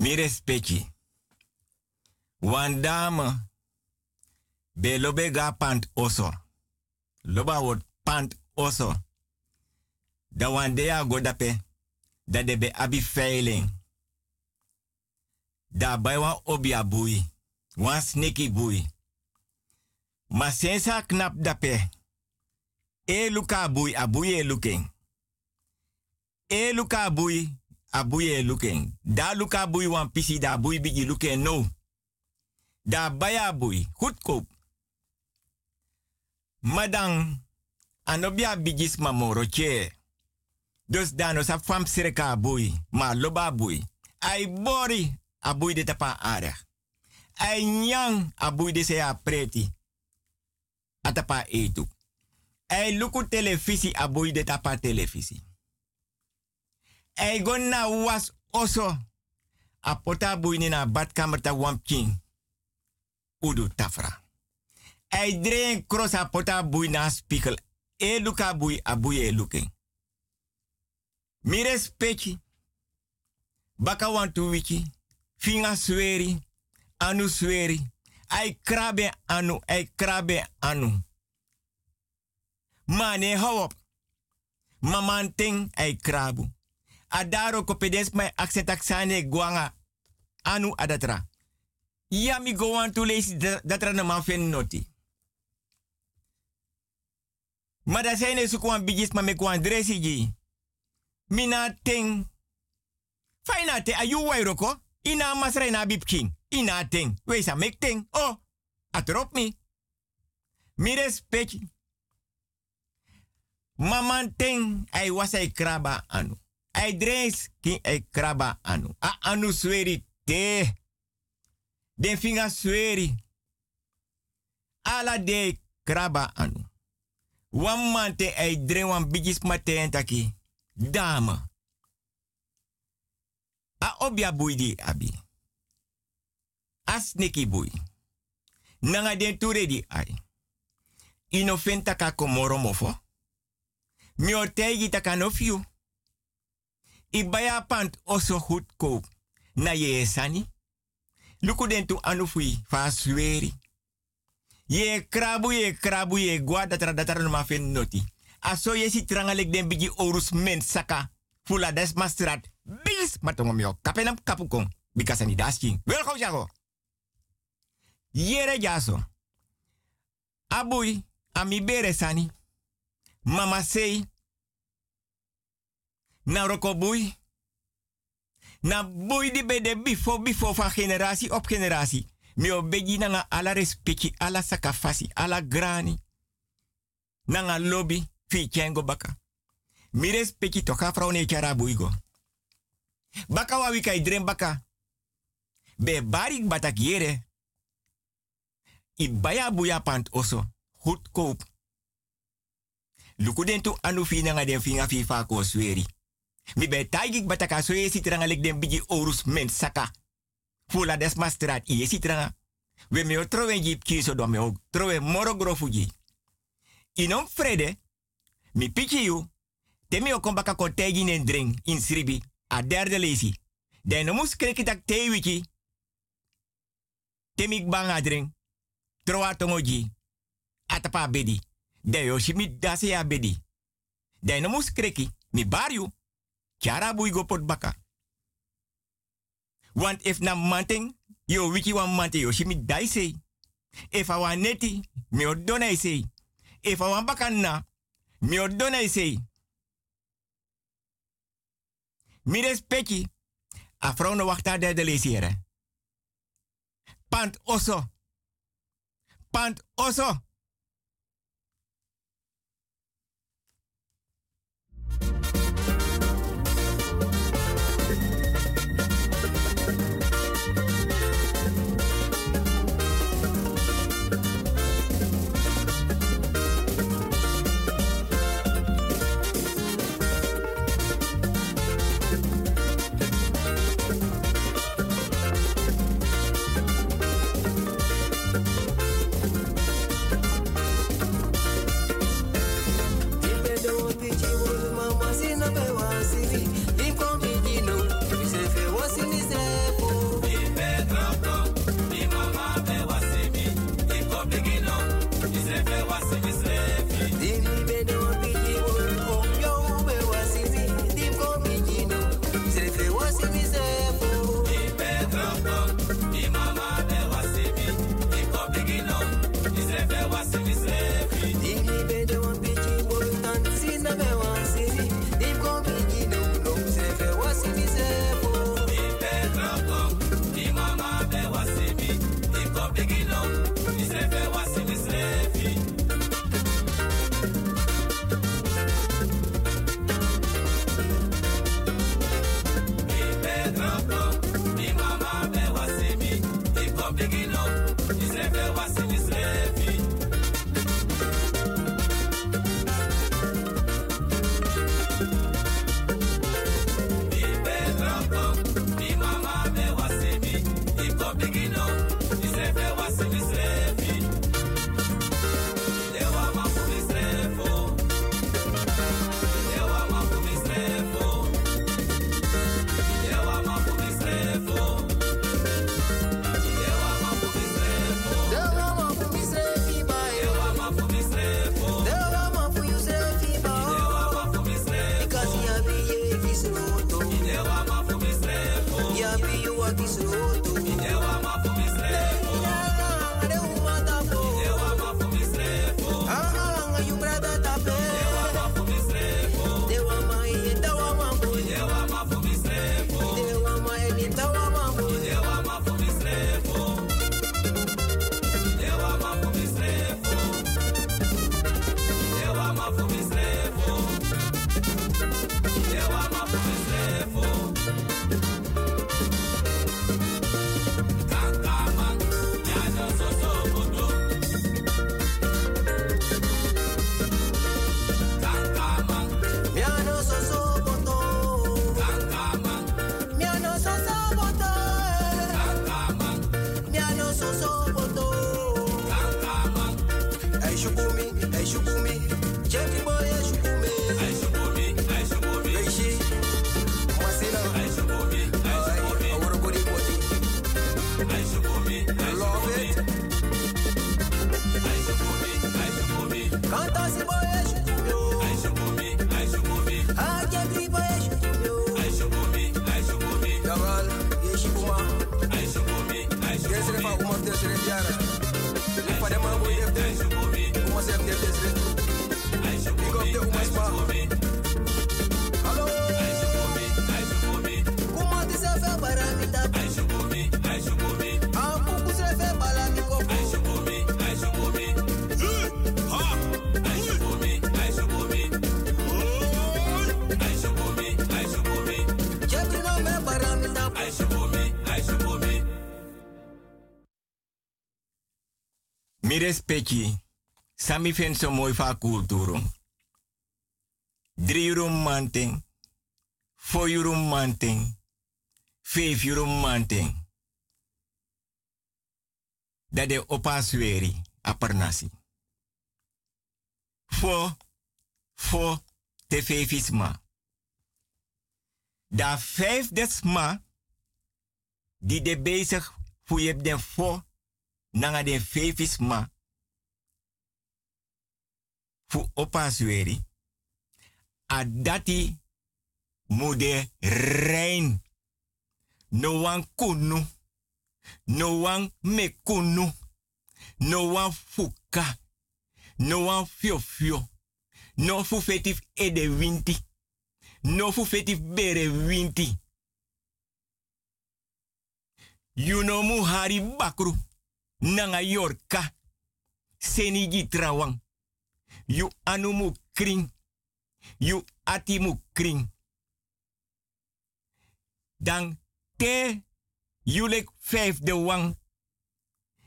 Mi respecti. Wan. Be lobe ga pant oso. Loba word pant oso. Da wan dea go dape. Da de be abi feiling. Da wan obi a bui. Wan sneaky bui. Ma knap dape. E luka bui a bui e looking. E luka bui a bui e looking. Da luka bui wan pisi da bui bigi looking no. Da baya bui. Goedkoop. Madang. Anobia bigis mamoro che. Dus dano sa fam sireka bui. Ma loba bui. Ai bori a bui de tapa ara. Ai nyang a bui de se preti. Atapa etu. Ai luku televisi a bui de tapa televisi. Ai gonna was oso. A pota bui ni na badkamer ta wampking. Udu tafra. Ai dreen cross a pota bui na spiegel. E luka bui a bui e respecti. Baka wantu wiki. Finga sweri. Anu sweri. Ai krabe anu. Ai krabe anu. Mane hou op. Maman ting ai krabu. Adaro kopedens mai accent aksane guanga. Anu adatra. Ja mi go want to datra na man fen noti. Maar dat zijn bigis maar me gewoon dressigi. Mina ting. Fijna te ayu wairoko. Ina masra na bib king. Ina ting. Wees a ting. Oh. Atrop mi. Mi respect. Maman ting. Ay was ay kraba anu. Ay dres ki ay kraba anu. A anu sweri te. Den finga sweri. Ala de kraba anu. Wan man te wan bigis maten taki. Dame. A obia bui di abi. A sneki bui. Nanga den ture di ai. Inofenta ka komoro mofo. Mi o tegi taka no fiu. I baya pant oso goed koop. Na ye sani. Luku den tu anu fui fa sweri. Ye krabu ye krabu ye gwa datara datara no ma fen noti. Aso ye si trangalek den bigi orus men saka. Fula des mastrat. Bis matongo mio. Kapenam kapukong. Bikasa ni dasking. Wel jago. Yere jaso. Abui. Ami bere sani. Mama sei. Na roko bui. Na bui di bede bifo bifo van generatie op generatie. Mio begi nanga ala respecti, ala sakafasi, ala grani. Nanga lobby, fi kengo baka. Mi respecti toka frau ne chara buigo. Baka wa wika baka. Be barik batak yere. I baya buya pant oso. Goedkoop. Luku anu fi nanga den finga fi ko sweri. Mi be taigik bataka so ye sitranga den bigi orus men saka. Fula des mastrat ye sitranga. We me o trowe jip kiso do me o trowe moro grofuji. Inom frede, mi pichi you, te mi o kombaka ko tegi nen drink in sribi, a derde lezi. Den no mus kreki tak te wiki. Te mi banga tongoji, atapa bedi. Den yo shimi dase ya bedi. Den no mus kreki, mi bar you. Chara bui go baka. Want if na manting, yo wiki wan manting, yo shimi dai say. If I want neti, mi ordona say. If I want baka na, mi ordona say. Mi respecti, a vrouw no wachta de de. Pant oso Pant oso Mi respecti, sami fen so mooi fa kulturo. Drie euro manting, four euro manting, vijf euro manting. Dat de opa sweri, apernasi. Fo, fo, te vijf is. Da desma, die de bezig voor je den fo, nanga de vijf is ma. Fu opa sweri. A dati rein. No wan kunu. No wan mekunu. No wan fuka. No wan fio fio. No fu fetif ede winti. No fu fetif bere winti. You hari bakru. Nanga yorka. Senigi trawang. You anumu kring. You atimu kring. Dan te julek vijf de wang.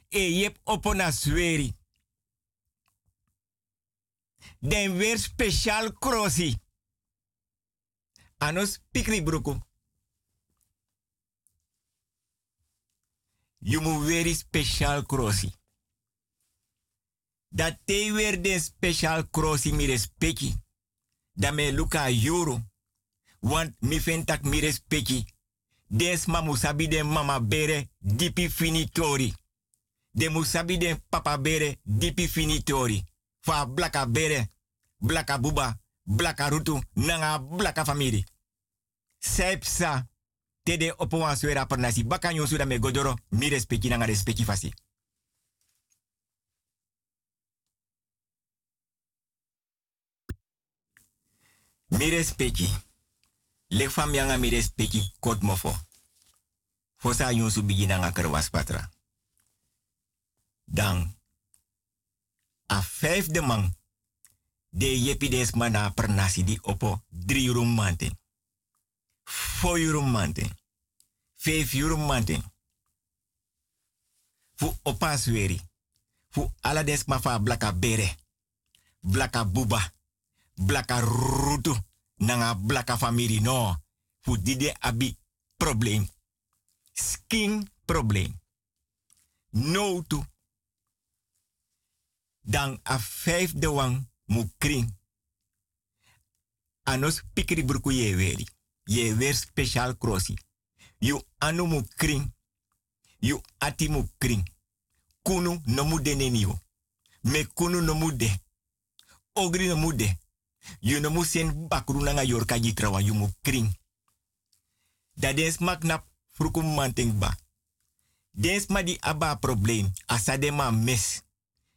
E jep opona. Den weer speciaal crossi. Anos pikri bruku. You moet weer speciaal crossi. Dat te weer den speciaal crossi mi respecti. Dat me luka euro. Want mi fentak mi respecti. Des ma den mama bere dipi finitori. De musabi den papa bere dipi finitori. Fa blaka bere, blaka buba, blaka rutu, nanga blaka famiri. Sepsa, te de opo wan swera per nasi baka nyon da me godoro, mi respecti nanga respecti fasi. Mi respecti. Lek fam yanga mi respecti mofo. Fosa yon su bigi nanga kerwas patra. Dan, a de man, de jepi des mana per nasi di opo drie euro manten. Four euro manten. Vijf euro manten. Fu opa sweri. Fu ala des ma fa blaka bere. Blaka buba. Blaka rutu. Nanga blaka famiri no. Fu dide abi probleem. Skin probleem. No to. Dan a vijf de wang mu kring. Anos pikri burku ye weri. Ye weer speciaal crossi. You anu kring. You ati kring. Kunu no mu de. Me kunu no mu de. Ogri no mu de. You no mu sen bakru nanga yorka jitrawa you mu kring. Dat is mak nap frukum manting ba. Dens ma di aba probleem. Asa de ma mes.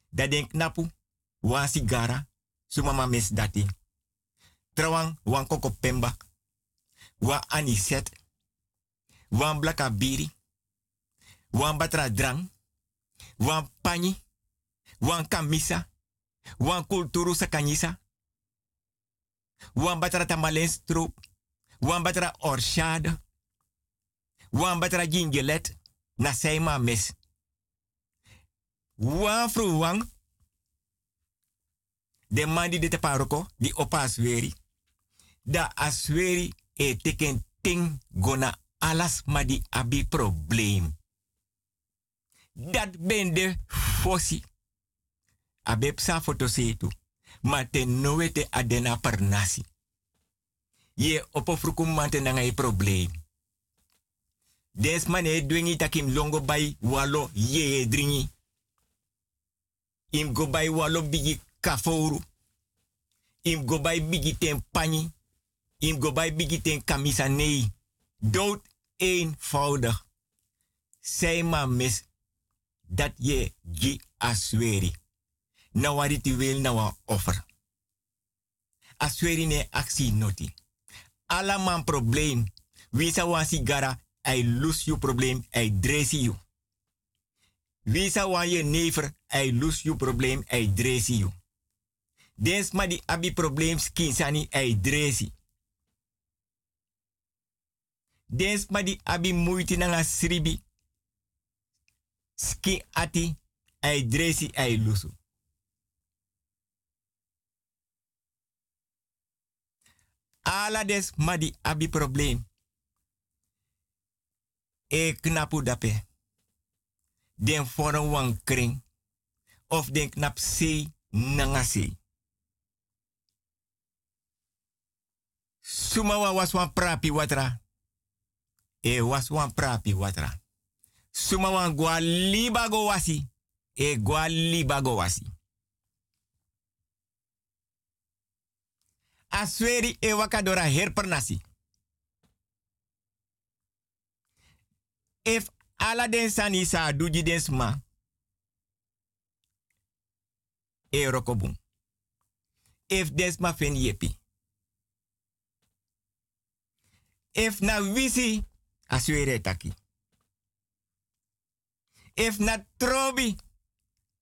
Dat knapu. Wan sigara. Suma ma mes dati. Trawang wan koko pemba. Wan aniset. Wan blaka biri. Wan batra drang. Wan pani. Wan kamisa. Wan kulturu sakanyisa. Wan batra tamalen stroop. Wan batra orchade. Wan batra gingelet. Na sei ma mes. Wan fru wang. De man die dit paroko, die. Da asweri e teken ting gona alas ma di abi probleem. Dat ben de fossi. Abep sa foto setu. Ma te adena per nasi. Ye opo frukum mante nanga e probleem. Des mane dwingi takim longo bai walo ye dringi. Im go bai walo bigi kafouru. Im go bai bigi ten pani. Im go bigi ten kamisa nei. Dood eenvoudig. Zij maar mis dat je gi asweri. Wil na wa offer. Asweri ne actie noti. Alla man probleem. Wie sa wan sigara, hij lose you probleem, hij dresi you. Wie wan je never, hij lose you probleem, hij dresi you. Dens ma di abi probleem skinsani, hij dresi. Dens ma di abi moeite nanga sribi. Ski ati, hij dresi, hij lusu. Ala ma di abi probleem. E knapu dape. Den foren wan kring. Of den knap se nanga se. Sumawa was wan prapi watra. E was wan prapi watra. Suma wan gwa libago wasi. E gwa libago wasi. Asweri e wakadora herpernasi. If ala den sa duji den sma. E rokobun. If desma fen yepi. If na wisi aswere taki. If na trobi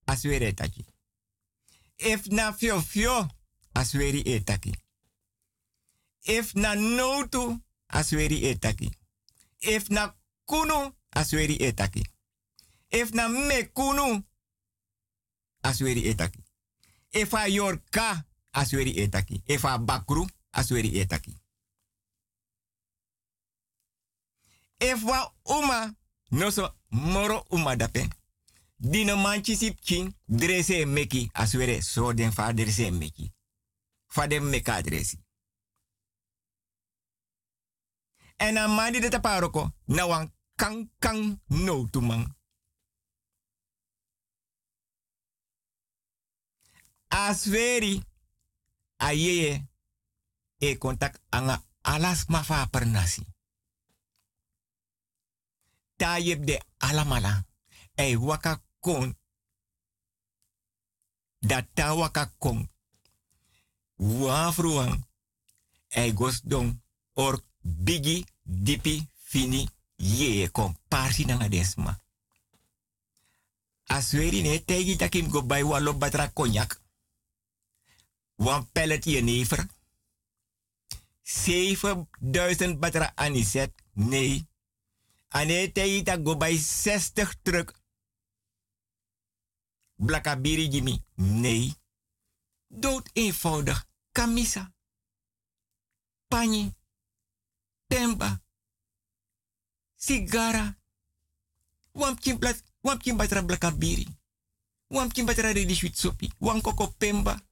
aswere taki. If na fio fio asweri etaki. If na notu asweri etaki. If na kunu asweri etaki. If na me kunu asweri etaki. If a yorka asweri etaki. If a bakru asweri etaki. If wa uma noso moro uma dape. Dino manchi sip king drese meki aswere so den fa drese meki. Fa den meka dresi. En a mandi de taparoko na kang kang no tumang. Asweri ayeye e kontak anga alas mafa pernasi. Tayeb de alamala e waka kon dat ta waka kon wafruang e gos don or bigi dipi fini ye kon parsi nanga desma. Asweri ne tegi takim go bay walo batra konyak. Wan pellet je never. 7000 batra aniset. Nee. Ane tegi tak go bij 60 truk. Blakabiri Jimmy. Nee. Dood eenvoudig. Kamisa. Pani. Temba. Sigara. Wampkin plat. Wampkin batra blakabiri. Wampkin batra redi sweet sopi. Wan koko pemba.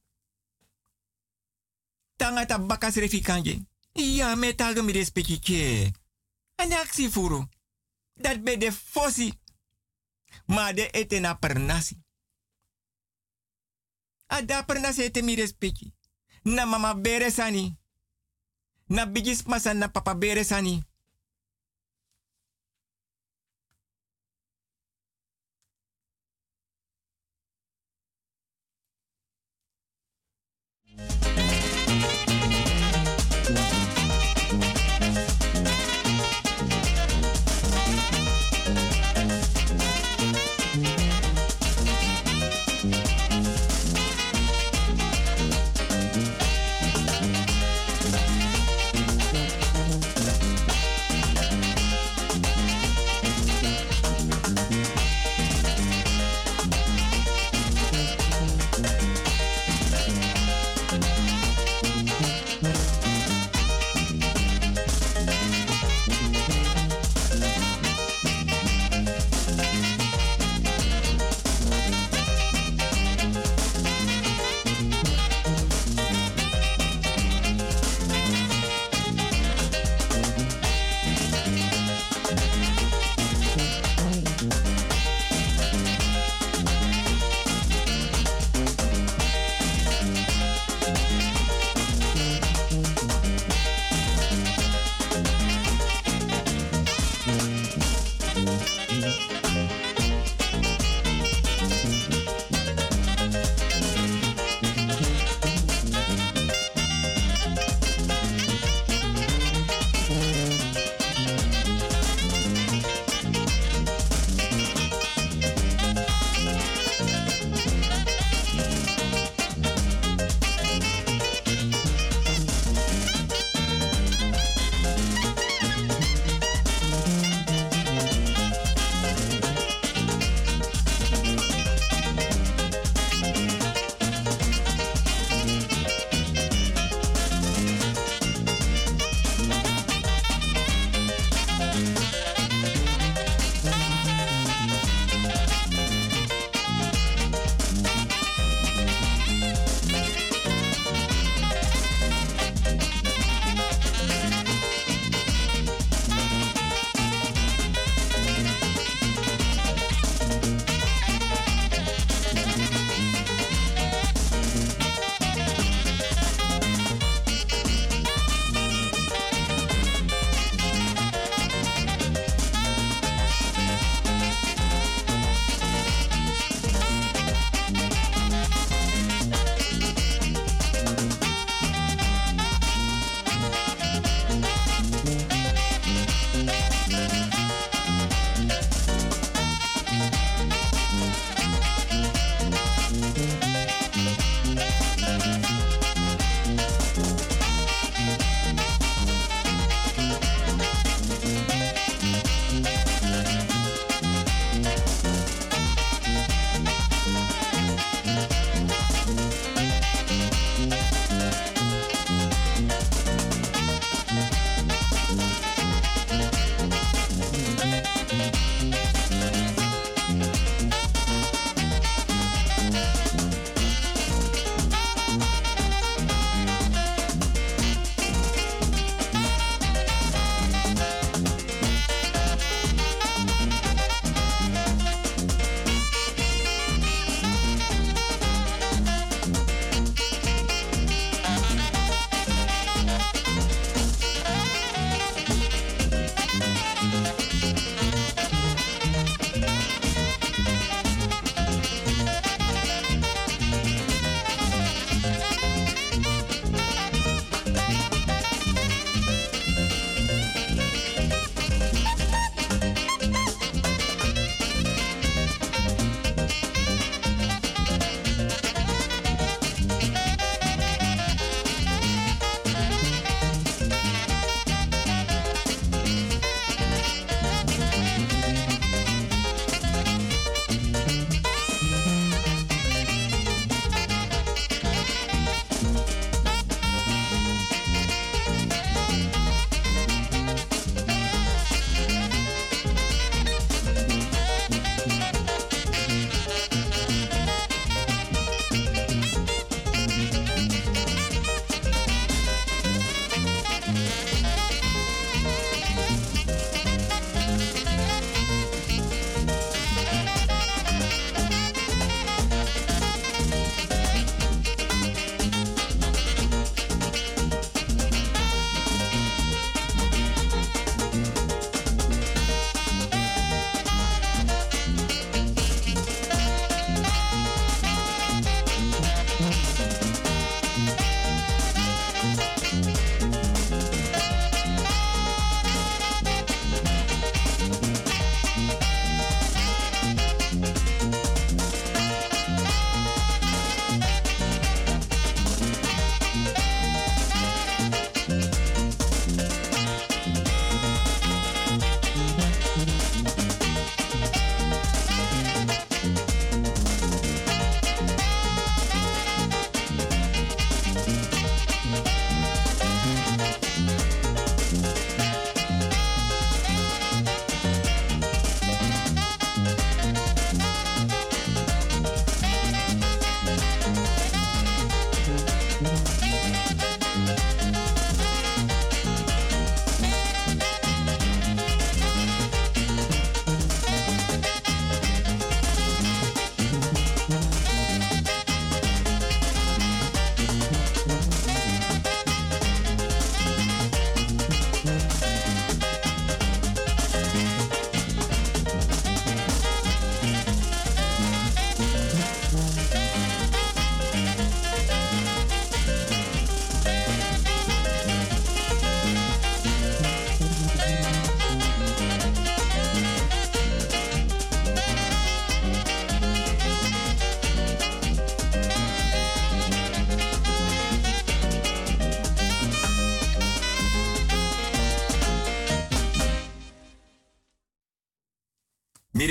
Tanga ta bakas refikanje. Ja, me taga mi respecti ke. Ane aksi furu. Dat be de fossi. Ma de ete na pernasi. A da pernasi ete mi respecti. Na mama bere sani. Na bigis masa na papa bere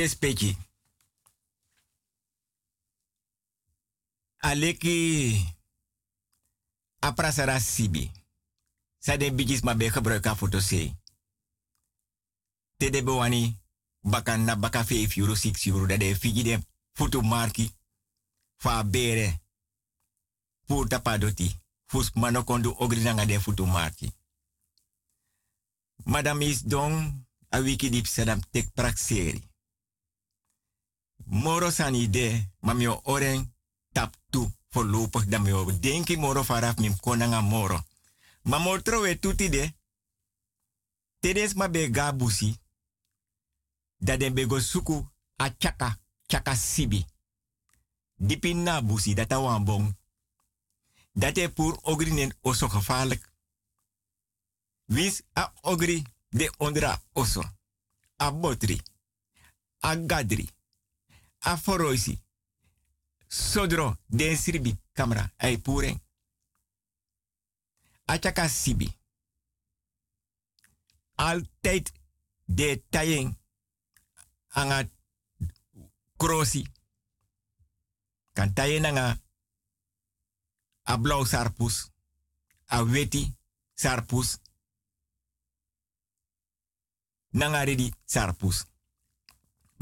respecti. Aleki aprasara sibi. Sa den bigis ma be gebruiken foto se. Te de bewani baka na baka 5 euro 6 euro da de figi de foto marki. Fa bere. Pour tapadoti. Fus mano kondo ogri nanga de foto marki. Madame is don a wiki dip sadam tek prakseri. Moro san ide, ma mio oren tap tu voorlopig dan mio denki moro faraf mim konanga moro. Ma motro we tuti de. Tedes ma be gabusi. Da den be go suku a chaka, chaka sibi. Dipi na busi data wambong. Dat is pour ogri nen oso gevaarlijk. Wis a ogri de ondra oso. A botri. A gadri. A foroisi. Sodro den sribi camera ai pure. A chaka sibi. Altijd de tayeng anga krosi. Kan tayen anga a sarpus, a weti sarpus, nanga redi sarpus.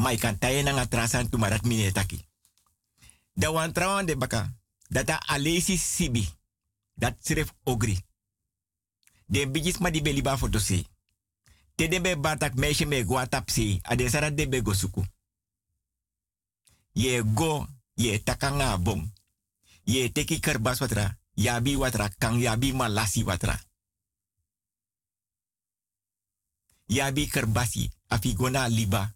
Mai kan taye nanga trasan tu marat mine taki. Da wan trawan de baka, data alesi sibi, dat sref ogri. De bigis ma di beliba foto se. Te de be batak meisje me go atap se, a de sara de be go suku. Ye go, ye takanga bong ye teki kerbas watra, yabi watra, kang yabi malasi watra. Yabi kerbasi, afigona liba.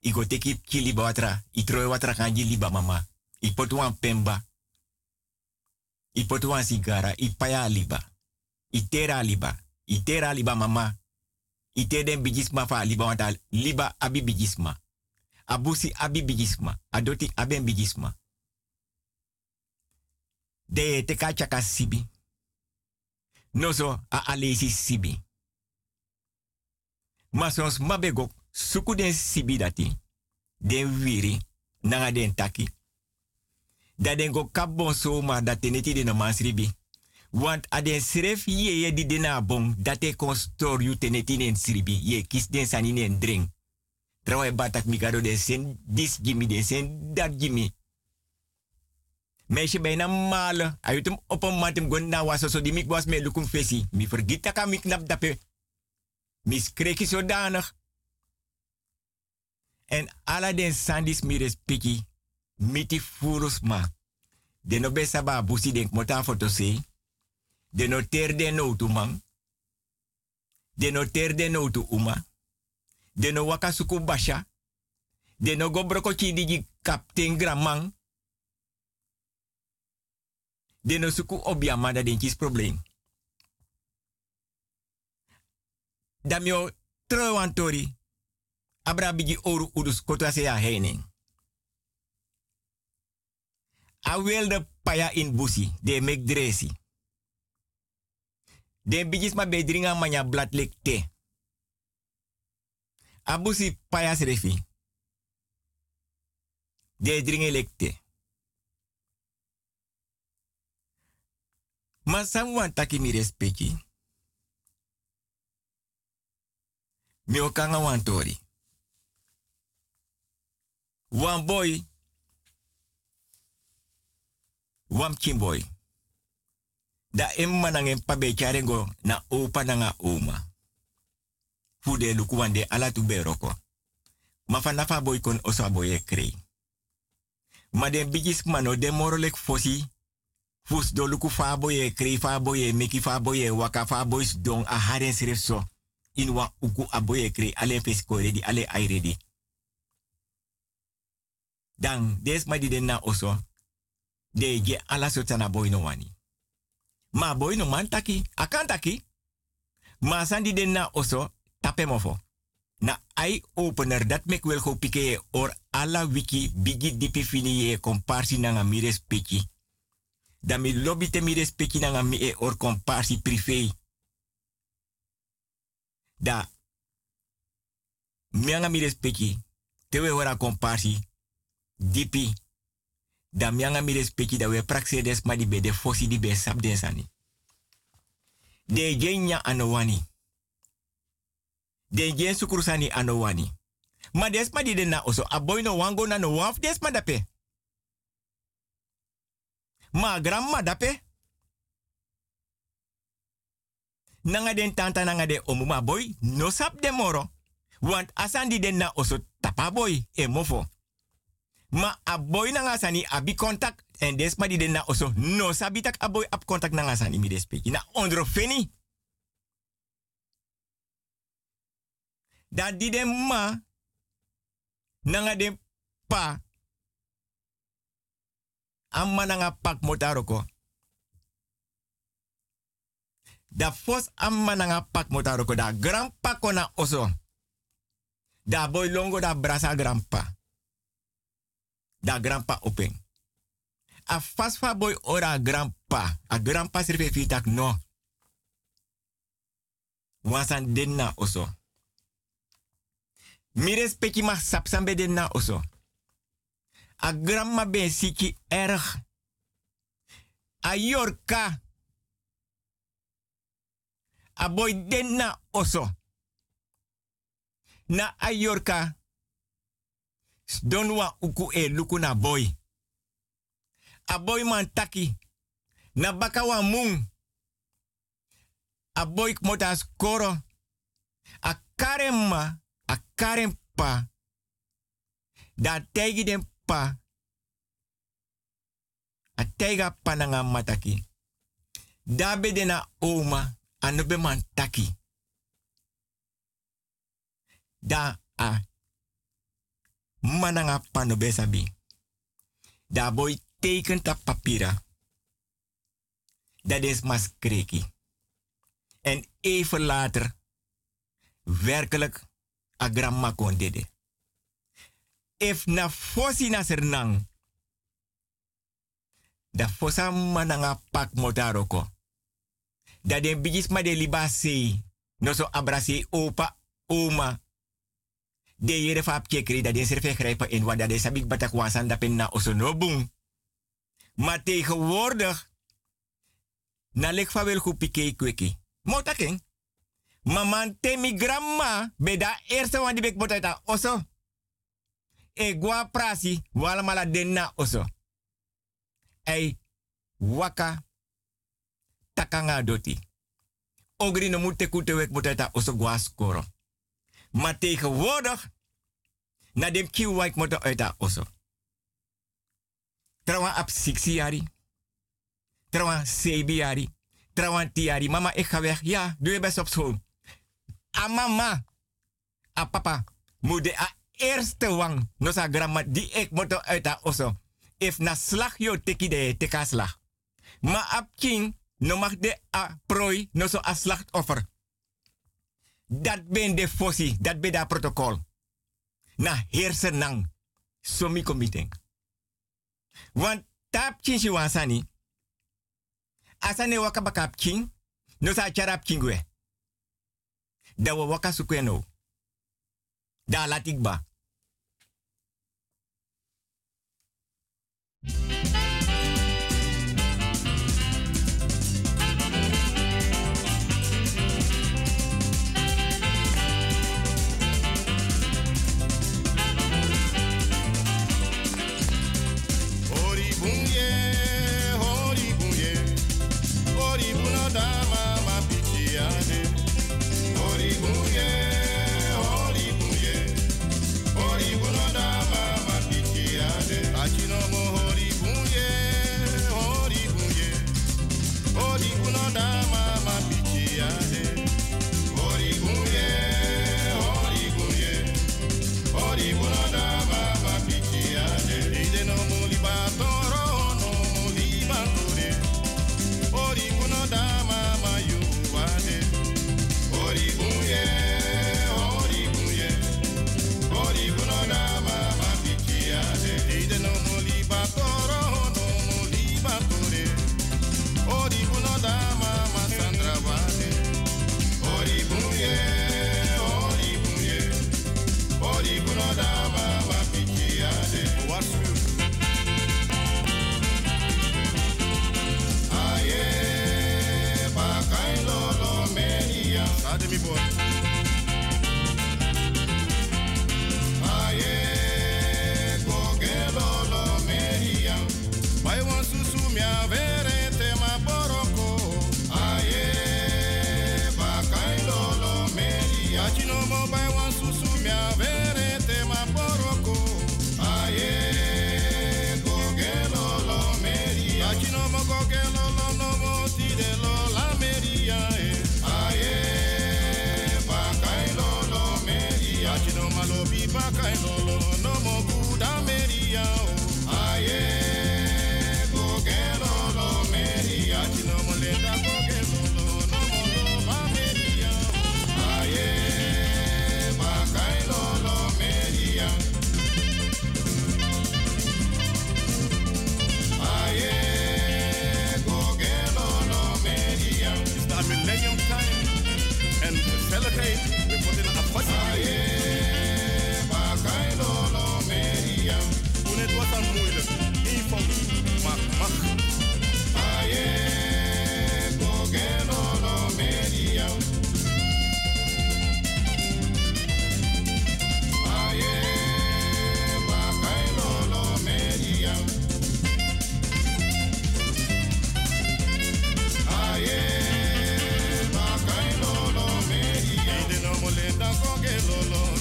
Igo teki ki liba watra, itroe watra liba mama. Ipotuan pemba. Ipotuan sigara, ipaya liba. Itera liba, itera liba mama. Iteden bijisma fa liba liba abi bijisma. Abusi abi bijisma, adoti aben bijisma de te ka sibi. No so a alesi sibi. Ma sons mabego suku den sibi dati. Den wiri nanga den taki. Da den go kabon so ma dat teneti de no mansribi. Want a den sref ye ye di dena bon date kon store you teneti den sribi. Ye kis den sani den drink. Trouwe batak mikado den sen dis gimi den sen dat gimi meisje bijna malen. Hij hem op een mat hem was zo lukum fesi. Mi vergiet dat kan mi dape. Mi skreki zodanig. En ala den sandis mi respecti. Miti furus ma. De no besa ba busi denk mota foto se. De no ter de no tu man. De no ter de no tu uma. De no waka suku basha. De no go broko kapten gramang. de no suku obia manda den kis probleem. Damio trowantori. Abra bigi oru udus kotwa se ya heining. A wilde paya in busi, de mek dresi. De bigis ma bedringa manya blat lek te. A busi paya srefi. De dringe lek te. Ma sam wan taki mi respecti. Mi okanga. Wan boy. Wan chimboy. Da emma nangen pabe charengo na opa nanga oma. Fude luku wande ala tu beroko. Ma boy kon osa boy krei. Ma den morolek fosi Fus do luku faboye, krei faboye, meki faboye, waka faboys don a haren sref so. In wa uku aboye krei, ale fesko ready, ale ready. Dan, des ma di den na oso. De ge ala so tana boy no wani. Ma boy no man taki, akan taki. Ma san di den na oso, tape mofo. Na eye opener dat mek wel go pike or ala wiki bigi dipi fini ye komparsi nanga mires peki da mi lobby te mi respecti nanga mi e or komparsi privé. Da mi anga mi respecti Tewe ora komparsi. Dipi. Da mianga mi respecti da we praxe des di be de fosi di be sap den sani. De genya anowani. De gen sukursani anowani. Ma den na oso. Aboy no wango na no waf des ma dape. Ma grandma dape. Nanga den tanta nanga de omuma boy. No sap de moro. Want asan di den na oso tapa boy. E mofo. Ma a boy nanga sani abi contact. En des ma di na oso. No sabi tak a boy ab contact nanga sani mi despeki. Na ondro feni. Da di den ma. Nanga den pa. Amma nanga pak motaroko. Da fos amma nanga pak motaroko. Da grandpa kona oso. Da boy longo da brasa grandpa. Da grandpa open. A fasfa boy ora grandpa. A grandpa serve fitak no. Wansan denna oso. Mi respecti ma sapsambe denna oso. A grandma ben siki erg. A yorka. A boy denna oso. Na a yorka. Don wa uku e luku na boy. A boy man taki. Na baka mung. A boy mota skoro. A karema. A karempa. Da tegi den pa. A tega pananga mataki. Da be na oma. Anobe man taki. Da a mananga pano besabi. Da boy teken ta papira. Dat is maskreki. En even later, werkelijk, a gramma kon dede. If na fosi na sernang, da fosa mananga pak motaroko. Da den bigis ma de libasi, no so abrasi opa, oma, de yere fa kekri dat de serve grijpen in wat dat de sabik batak wasan dat pen na osonobung. Maar tegenwoordig, na lek fa wel goed pike kweki. Motaking. Maman temi grandma, be da eerste wan die bek botata oso. E gwa prasi, wala mala den na oso. Ei, waka, takanga doti. Ogri no moet kute wek botata oso gwa skoro. Maar tegenwoordig, na dem kiwa ik moet uit dat osso. Trawa ap 6 jari. Trawa 7 jari. Trawa 10 jari. Mama, ik ga weg. Ja, doe je best op school. A mama, a papa, moet de a eerste wang, no sa grandma, die ik moet uit dat osso. If na slag yo teki de teka slag. Ma ap king, no mag de a prooi, no so a slachtoffer. Dat ben de fossi, dat ben dat protocol. Na hersenang. Somi committing. Want tap chin si wansani. Asane waka bakap king. No sa charap kingwe. Da wa waka sukweno. Da latikba. Hori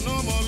no more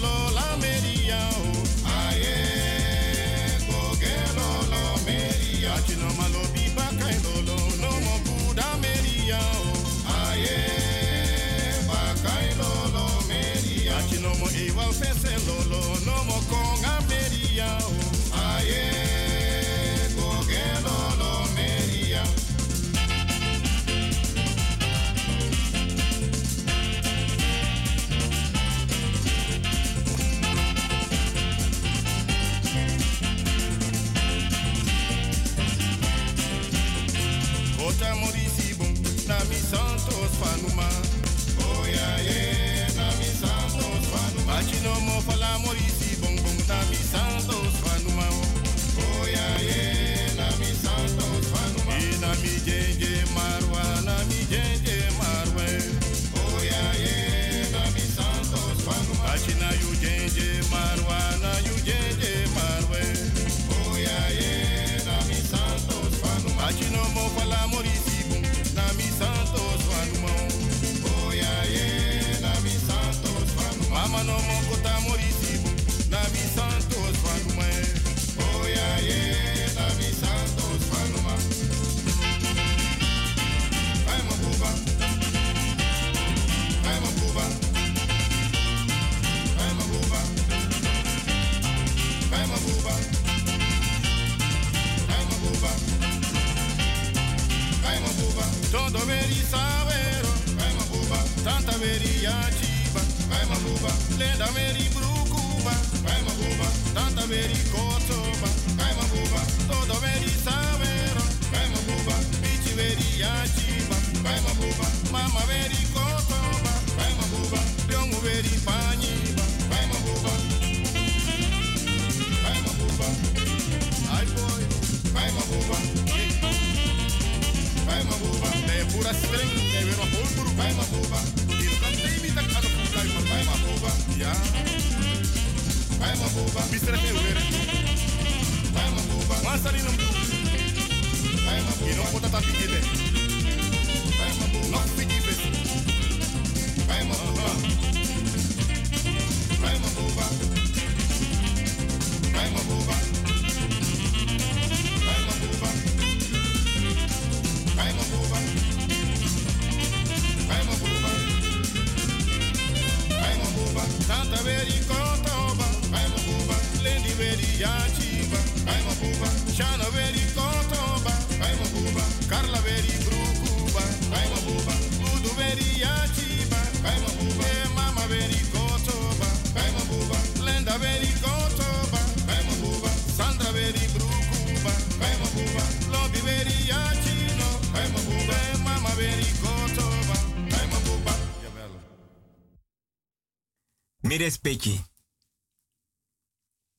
respecti.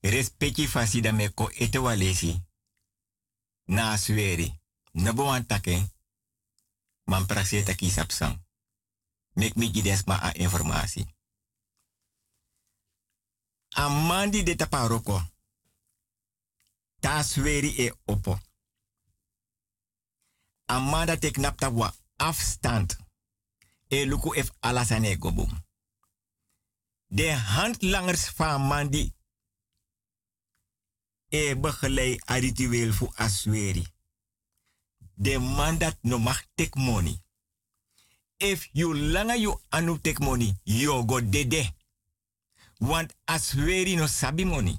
Respecti fasida me ko ete walesi. Na asweri. Nabo nou antake. Man prakseta sapsang. Mek mi ma informasi. Amandi de taparoko. Ta e opo. Amanda teknaptawa afstand. E luku ef alasanego boom. De handlangers van Mandi e begeleid a ritueel voor asweri. De man dat no mag take money. If you langa you anu take money, you go dede. Want asweri no sabi money.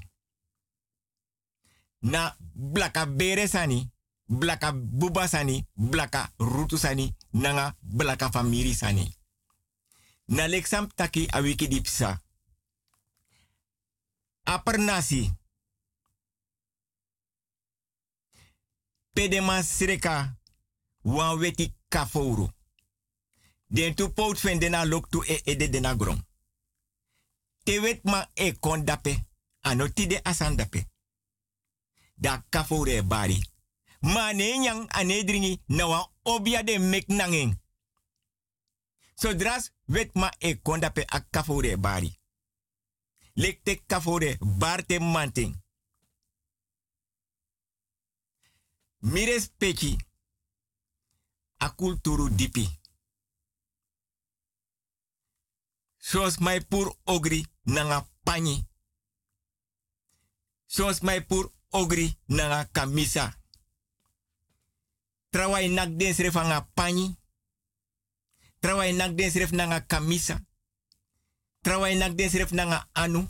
Na blaka bere sani, blaka buba sani, blaka rutu sani, nanga blaka famiri sani. Na leksam taki a wiki dipsa. Aper nasi. Pedema sreka wan weti kafouru. Den tu pout fen dena e ede dena grom. Te wet ma e kon dape, ano tide asan dape. Da kafoure e bari. Ma ne nyang ane dringi na wan obia de mek. Sodras wet ma e kon dape a kafoure e bari. Lek te kafoure barte manting. Mires peki a kulturu dipi. Sos mai pur ogri nanga pani. Sos mai pur ogri nanga kamisa. Trawai nak den sref anga pani. Trawai nak den nanga kamisa. Trawai nak den nanga anu.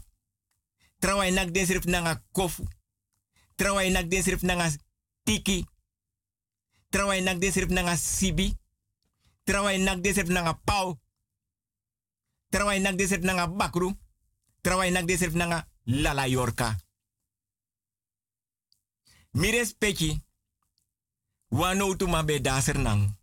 Trawai nak den nanga kofu. Trawai nak nanga tiki. Trawai nak den nanga sibi. Trawai nak sref nanga pau. Trawai nak den nanga bakru. Trawai nak den nanga lala yorka. Mires peki. Wano tu mabe daser nang.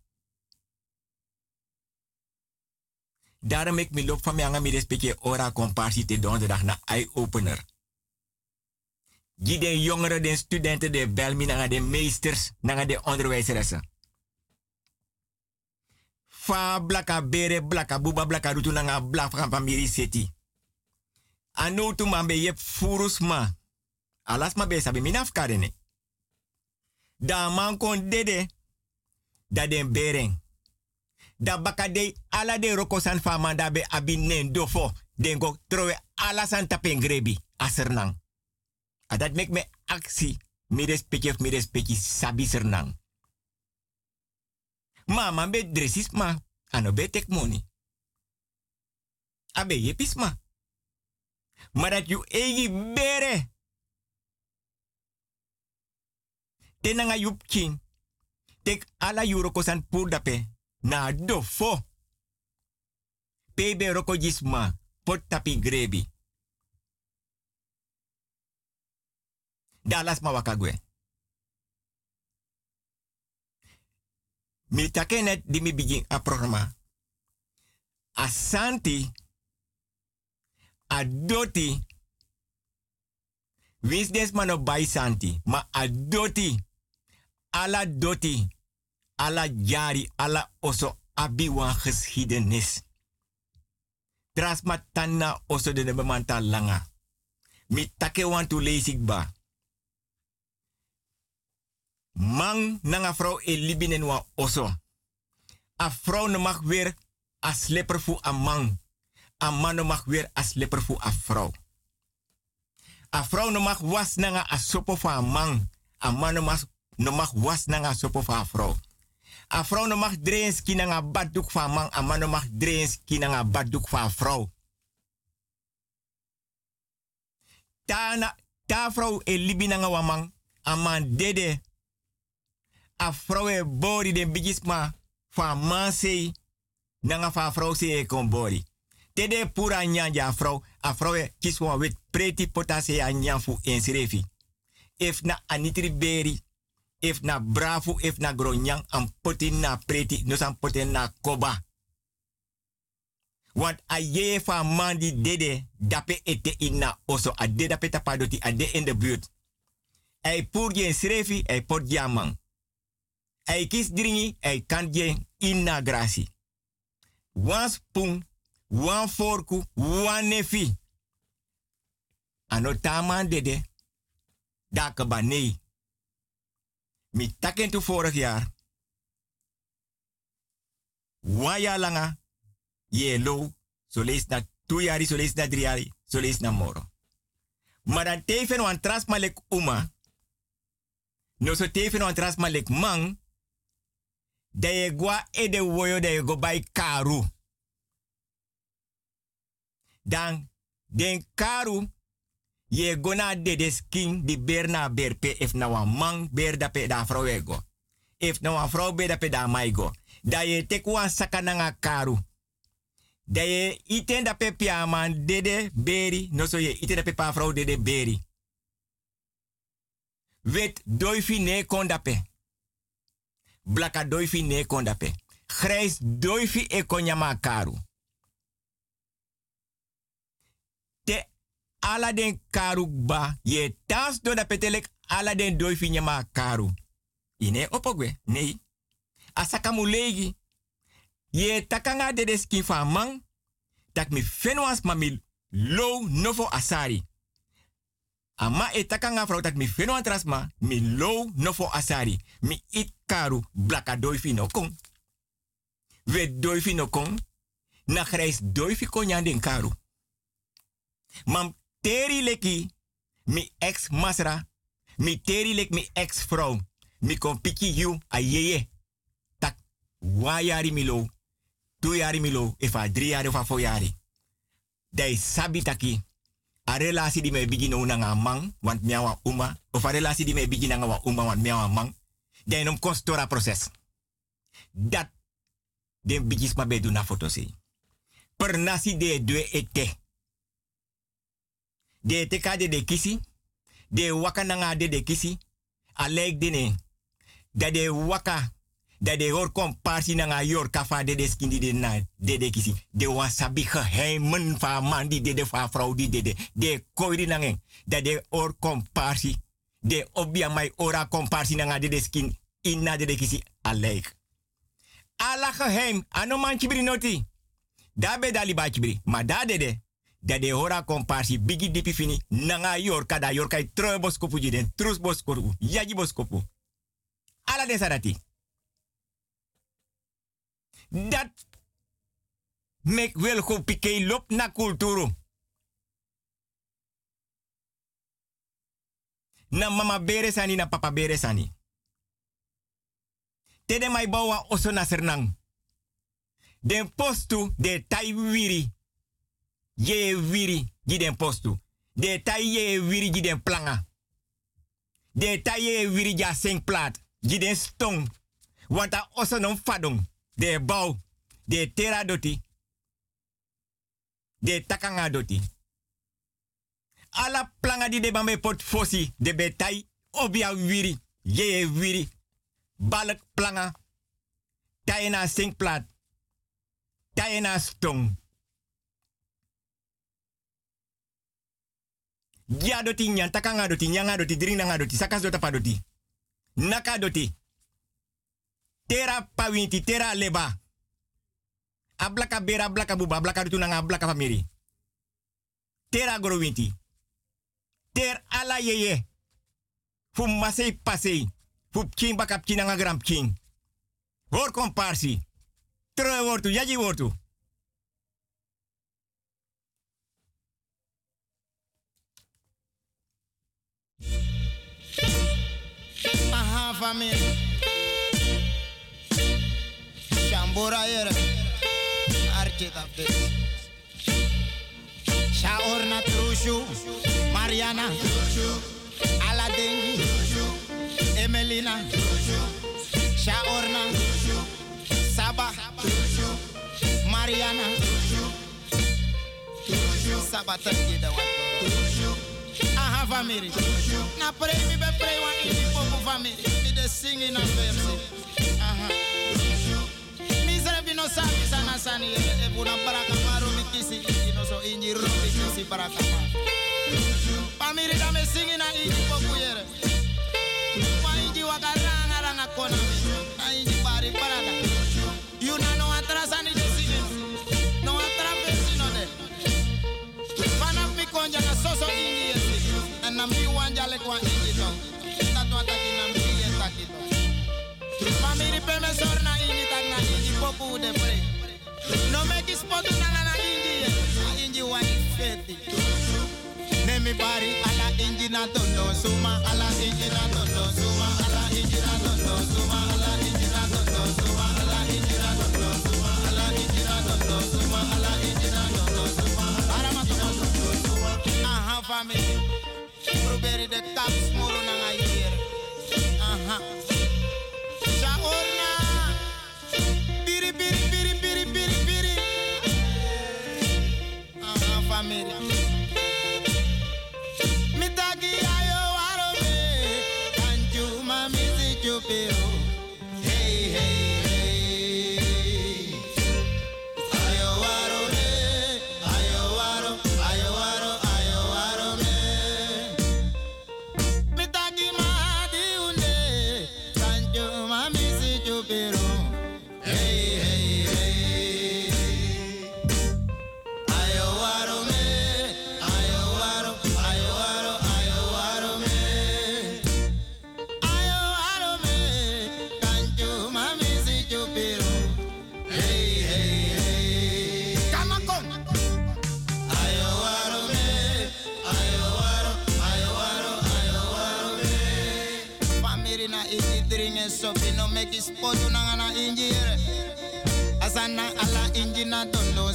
Daarom ik mi loop van mij aan mi respecte ora comparsie te donderdag na eye-opener. Gi de jongeren, de studenten, de belmi, nanga de meesters, nanga de onderwijzeressen. Fa blaka bere, blaka buba, blaka rutu nanga blak van famiri seti. Anu tu mambe yep furus ma. Alas ma be minaf karene. Da man kon dede. Da den bereng. Da baka de ala de rokosan fama da be dofo. Den go trowe ala san tapen grebi. Asernang. A dat mek me aksi. Mi respecti of mi sabi sernang. Ma man be dresis ma. Ano be tek. Abe yepis ma. Maar dat you egi bere. Tenanga yup king. Tek ala yuro kosan pur dape. Na dofo. Pebe roko jisma. Pot tapi grebi. Dalas ma wakagwe. Mi take net di mi begin a programma. Asanti. Adoti. Wins des mano bai santi. Ma adoti. Ala doti. Ala jari. Ala oso. Abi wan geschiedenis. Trasma tanna oso de nemanta langa. Mi take wan tu leesik ba. Mang nanga vrouw e libinen wa oso. A vrouw no mag weer a slipper voor a man. A man no mag weer a voor a vrouw. A vrouw no mag was nanga a sopo a man. A man no mag, no mag was nanga sopo voor a vrouw. A no mag drehen ski nanga baddoek a man. A man no mag drehen ski nanga baddoek a vrouw. Ta, na, ta vrouw e libi nanga wa man. Dede a vrouw e bori den bigisma fa man sei nanga fa vrouw se e kon bori. Tede pura nyanja vrouw, a e kiswa wit preti potase a nyanfu ensrefi. If na anitri beri, if na bravo, if na gronyang, am poti na preti, no san poti na koba. Want a ye fa man di dede, dape ete ina oso, a de dape tapadoti, a de in de buurt. Ei pur je srefi, ei pot jamang. Ei kis dringi, ei kan inna grasi. Wan spoon, wan forku, wan nefi. Ano taman dede, dake banei. Mi taken tu vorig jaar. Jaar langa, ye lo, so lees two yari so lees na drie so lees na moro. Maar dan teven wan trasma lek uma. No so teven wan trasma lek man. Da je gwa e de woyo da je go karu. Dan den karu ye gona de skin di ber na ber if man ber da pe da vrouw ego. If na wan ber da pe da maigo. Da ye tek saka na nga karu. Da ye iten da pe pia man dede beri. No so ye iten da pe pa vrouw dede beri. Wet doifi ne kon da pe. Blaka doifi ne kon da pe. Grijs doifi e kon nyama karu. Te ala den karu ba ye tas do da petelek ala den nyama karu. Ine opogwe, nee. Asaka mulegi. Ye takanga de skin van man. Tak mi fenwas ma low novo asari. Ama e takanga vrouw tak mi fenwan trasma. Mi low novo asari. Mi it karu blaka doifi no kong. We kong. Na grijs doifi konyan den karu. Mam teri leki mi ex masra. Mi teri lek mi ex vrouw. Mi kon piki you a yeye. Tak wa yari milo. Tu yari milo. Efa drie yari of a four yari. Dai sabi taki. A relasi di me bigi no nga mang. Want miawa uma. Of a relasi di me bigi na wa uma. Want miawa mang. Dai nom kostora proces. Dat. Den bigis ma. Per nasi de due ete. De te ka de de kisi. De waka nanga de de kisi. A leg dene. Da de waka. Da de hor kom parsi nanga yor kafa de de skindi de na de de kisi. De wasabi geheimen van man die de de vrouw die de de. De koiri nangen. Da de hor kom parsi. De obia mai ora kom parsi nanga de de skin. Inna de de kisi. A leg. Ala geheim. Ano man chibri noti. Da be dali ba. Ma da de de. Da de hora komparsi bigi dipi fini. Nanga yor kada yor kai troi boskopu jiden. Trus boskopu. Yaji boskopu. Ala de sarati. Dat mek wel go lop na kulturu. Na mama bere sani na papa bere sani. Tede mai bawa oso na sernang. Den postu de tai wiri. Ye wiri giden postu. De tai ye wiri giden planga. De tai ye wiri ja sing plat. Giden stong. Want a oso non fadong. De bau. De tera doti. De takanga doti. Ala planga di de bambe pot fosi. De betai. Obia wiri. Ye wiri. Balk planga. Tayena sing plat. Tayena stong. Gia doti nyan, takanga doti, nyanga doti, drinanga doti, sakas dota pa doti. Naka doti. Tera pawinti, tera leba. Ablaka bera, ablaka buba, ablaka dutu nanga, ablaka famiri. Tera growinti. Ter ala yeye. Fu masei pasei. Fu bakap king nanga gram king. Hoor komparsi. Terug wortu, yaji wortu. Família. Shambura yere. Da vez. Shaorna Trushu. Mariana. Aladengi. Emelina. Shaorna. Saba. Mariana. Saba watu. Aha, família. Na prei mi be prei wa ini popo família. Mi de sing in a verse. Aha. Mi zrebi no sabi sana sani e buna baraka maru mi kisi inji no so inji ru mi kisi baraka ma. Família da me sing in a inji popo yere. Wa inji wa karanga ranga kona. Na inji bari parada. You na no atrasani de sing. No atrapesi no de. Vanaf mi konja na soso inji En na mi wanja le kwa inji tong. Tatu ataki na mi yetaki tong. Famiri pe me sor na inji tak na inji popu de pre. No na na na bari ala na suma. Ala na suma. Ala na suma. Ala na suma. Ala na suma. Ala na suma. Ala na. Probeer de tap smoro na nga hier. Aha. Shaorna. Biri biri biri biri biri biri. Aha family.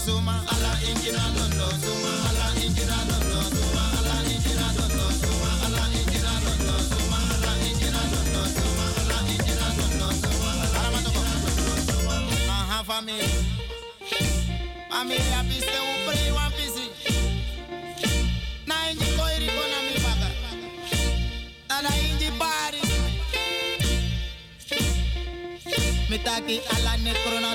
suma ala injina no no suma ala injina no no suma ala injina no no suma ala injina no no suma ala injina no no suma ala injina no no suma ala mato aha family family apiste upre wa pisi na inji koiri kona mi baga na inji pari mitaki ala nekrona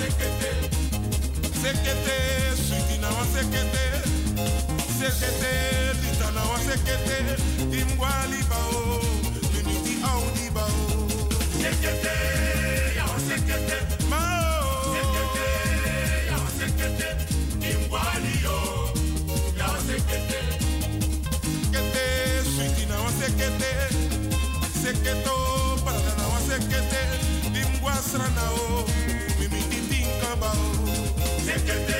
sekete sekete suti na wa sekete. Sekete lita na wa sekete. Timgwa libao, o minuti au liba o. Sekete ya wa sekete. Ma o. Sekete ya wa sekete. Timgwa liyo ya wa sekete. Sekete suti na wa sekete. Seketo para na wa sekete. Timgwa sranao Siéntete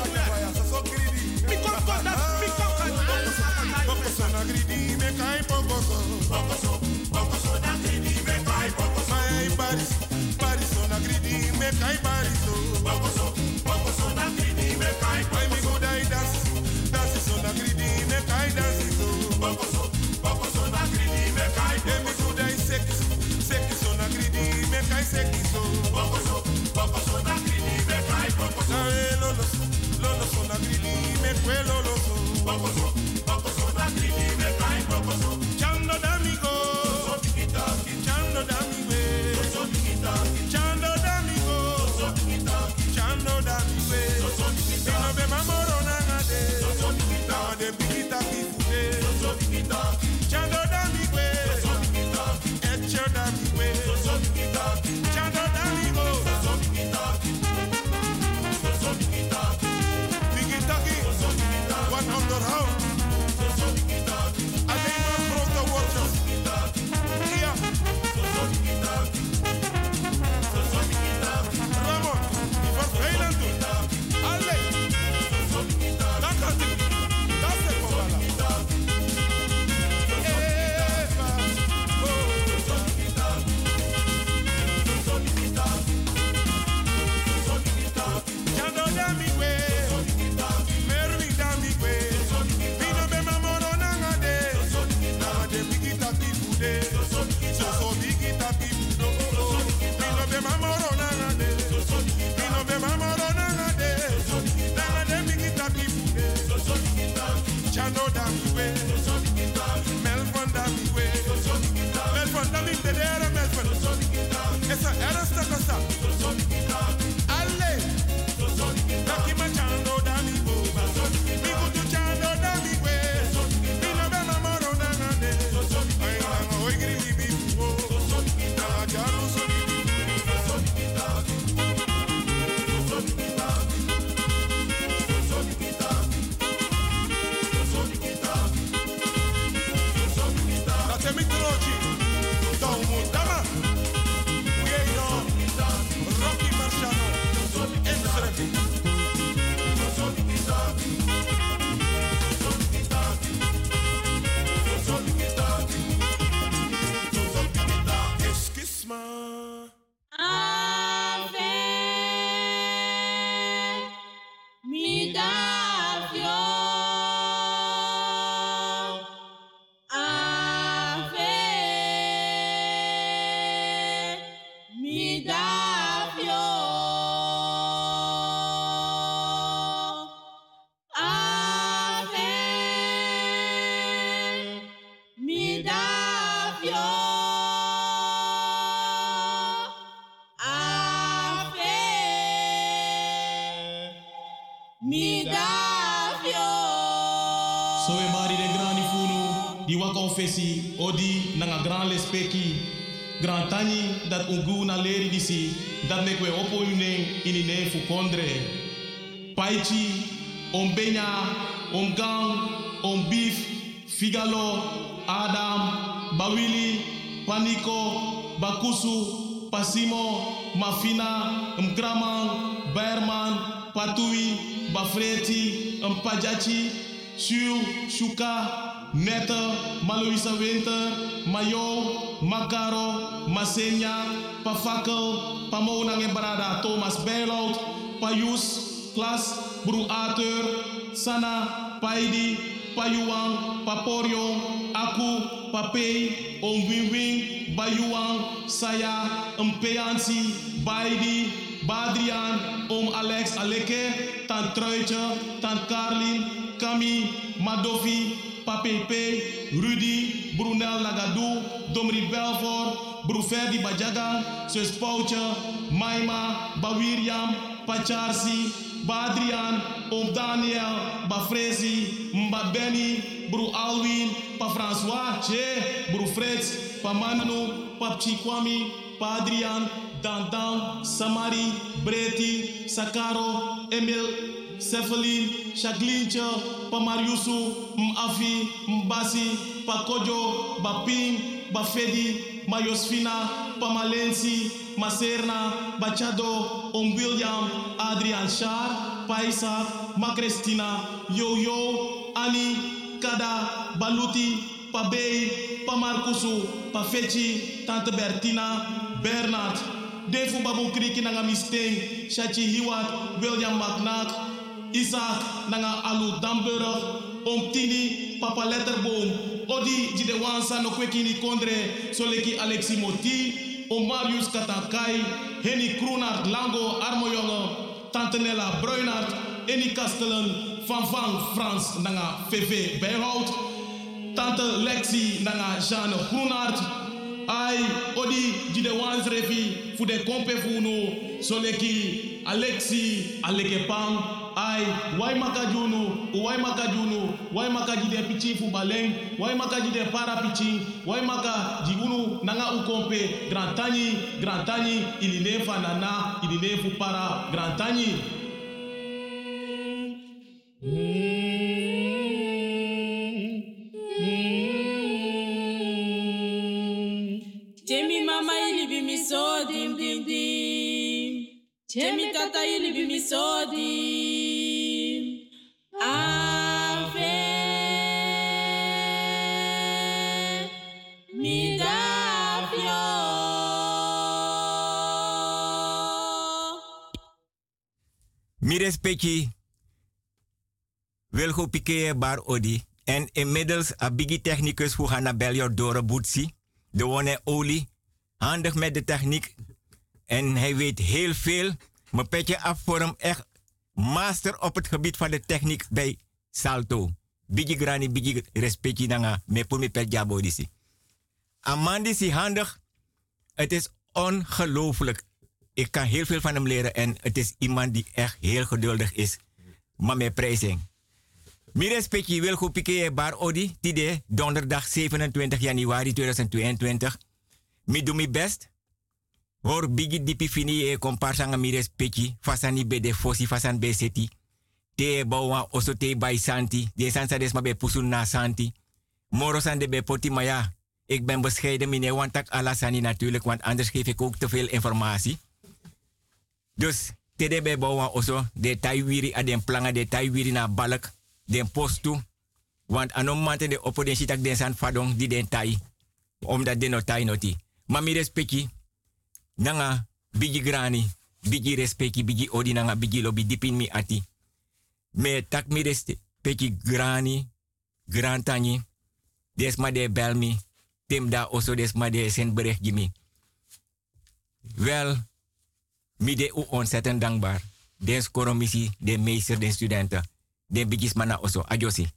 kai bokoso. Bokoso, bokoso na gridi me kai bokoso. My baris, dat mek we opo yuneng ini ne fu kondre paichi om benya om gang figalo adam bawili paniko bakusu pasimo mafina mkraman berman patui bafreti mpajachi Shu, Shuka, neta, Maloisa Winter, Mayo, Makaro, Masenya, Pafakel, Pamona en Brada, Thomas Bijlout, Payus, Klas, Bru Arthur, Sana, Paidi, Payuang, Paporion, Aku, Papei, Om Wing Wing, Bayuang, Saya, Mpeansi, Baidi, Badrian, Om Alex Aleke, Tant Truitje, Tant Carlin, Kami, Madofi, Papepe, Rudy, Brunel Nagadou, Domri Belfort, Bruferdi Bajagan, Sus Pouche, Maima, Bawiriam, Pacharsi, Badrian, Om Daniel, Bafrezi, Mba Benny, broer Alwin, pa François, Che, broer Frits, pa Manu, pa Chikwami, pa Adrian, Dan Dan, Samari, Breti, Sakaro, Emil, Cephalin, Shaglincha, pa Mariusu, Mafi, Mbasi, pa Kojo, Baping, Bafedi, Mayosfina, pa Malensi, Maserna, Bachado, Om William, Adrian Shar, pa Isaac, Ma Christina, Yo Yo, Annie, Kada, Baluti, pa Bey, pa Marcusu, pa Fechi, Tante Bertina, Bernard, Defu Babu Kriki nanga Misteng, Shachi Hiwat, William McNack, Isaac nanga Alu Damburg, Om Tini, Papa Letterboom, Odi Jide Wansa no Kwekini Kondre, Soleki Alexi Moti, Om Marius Katakai, Henny Kroenart Lango Armojonge, Tante Nella Bruinart, Eni Kastelen, Van Van Frans nanga VV Bijhout, Tante Lexi nanga Jeanne Groenart, Ai, Odi Jide Wans Refi, Fude Kompe Funo, Soleki Alexi Alekepang, ai wai makajunu? Wai makajunu? Wai makajide pichi fu baleng? Wai makajide para pichi? Wai maka jigunu nanga ukompe? Grantani grantani iline fanana iline fu para. Grantani Temi dim. Temi tata ili bi mi so dim. Ave mi davio. Mi respecti. Wilgo Piquet Bar Odi. En inmiddels een biggie technicus voor gaan naar Beljo Dore Boetsi. De wone olie. Handig met de techniek. En hij weet heel veel. Mijn petje af voor hem echt master op het gebied van de techniek bij Salto. Biggie grani, biggie respecti nanga. Pour me pet jabo disi. Is handig. Het is ongelooflijk. Ik kan heel veel van hem leren en het is iemand die echt heel geduldig is. Maar met prijzing. Mi respecti wil goed piqué bar odi. Donderdag 27 januari 2022. Mi doe mijn best. Hoor bigi dipi fini e comparsanga mi respecti. Fasani be de fosi fasan be seti. Te bawa oso te bai santi. De sansa des ma be pusun na santi. Moro san de be poti maar ja. Ik ben bescheiden meneer, want tak alasani natuurlijk, want anders geef ik ook te veel informatie. Dus, tede be bawa oso, de taiwiri a den planga de taiwiri na balk, den postu. Want anom mante de opo den sitak den san fadong di den tai. Omdat den no tai noti. Maar mi respecti, nanga bigi grani, bigi respecti, bigi odi nanga bigi lobi dipin mi ati. Me tak mi respecti grani, grantani, desma de belmi, tim da oso desma de sen bericht gimi. Wel, mi de u ontzettend dankbaar. Den skoromisi, de meester, de studenten, de bigismana oso, ajosi.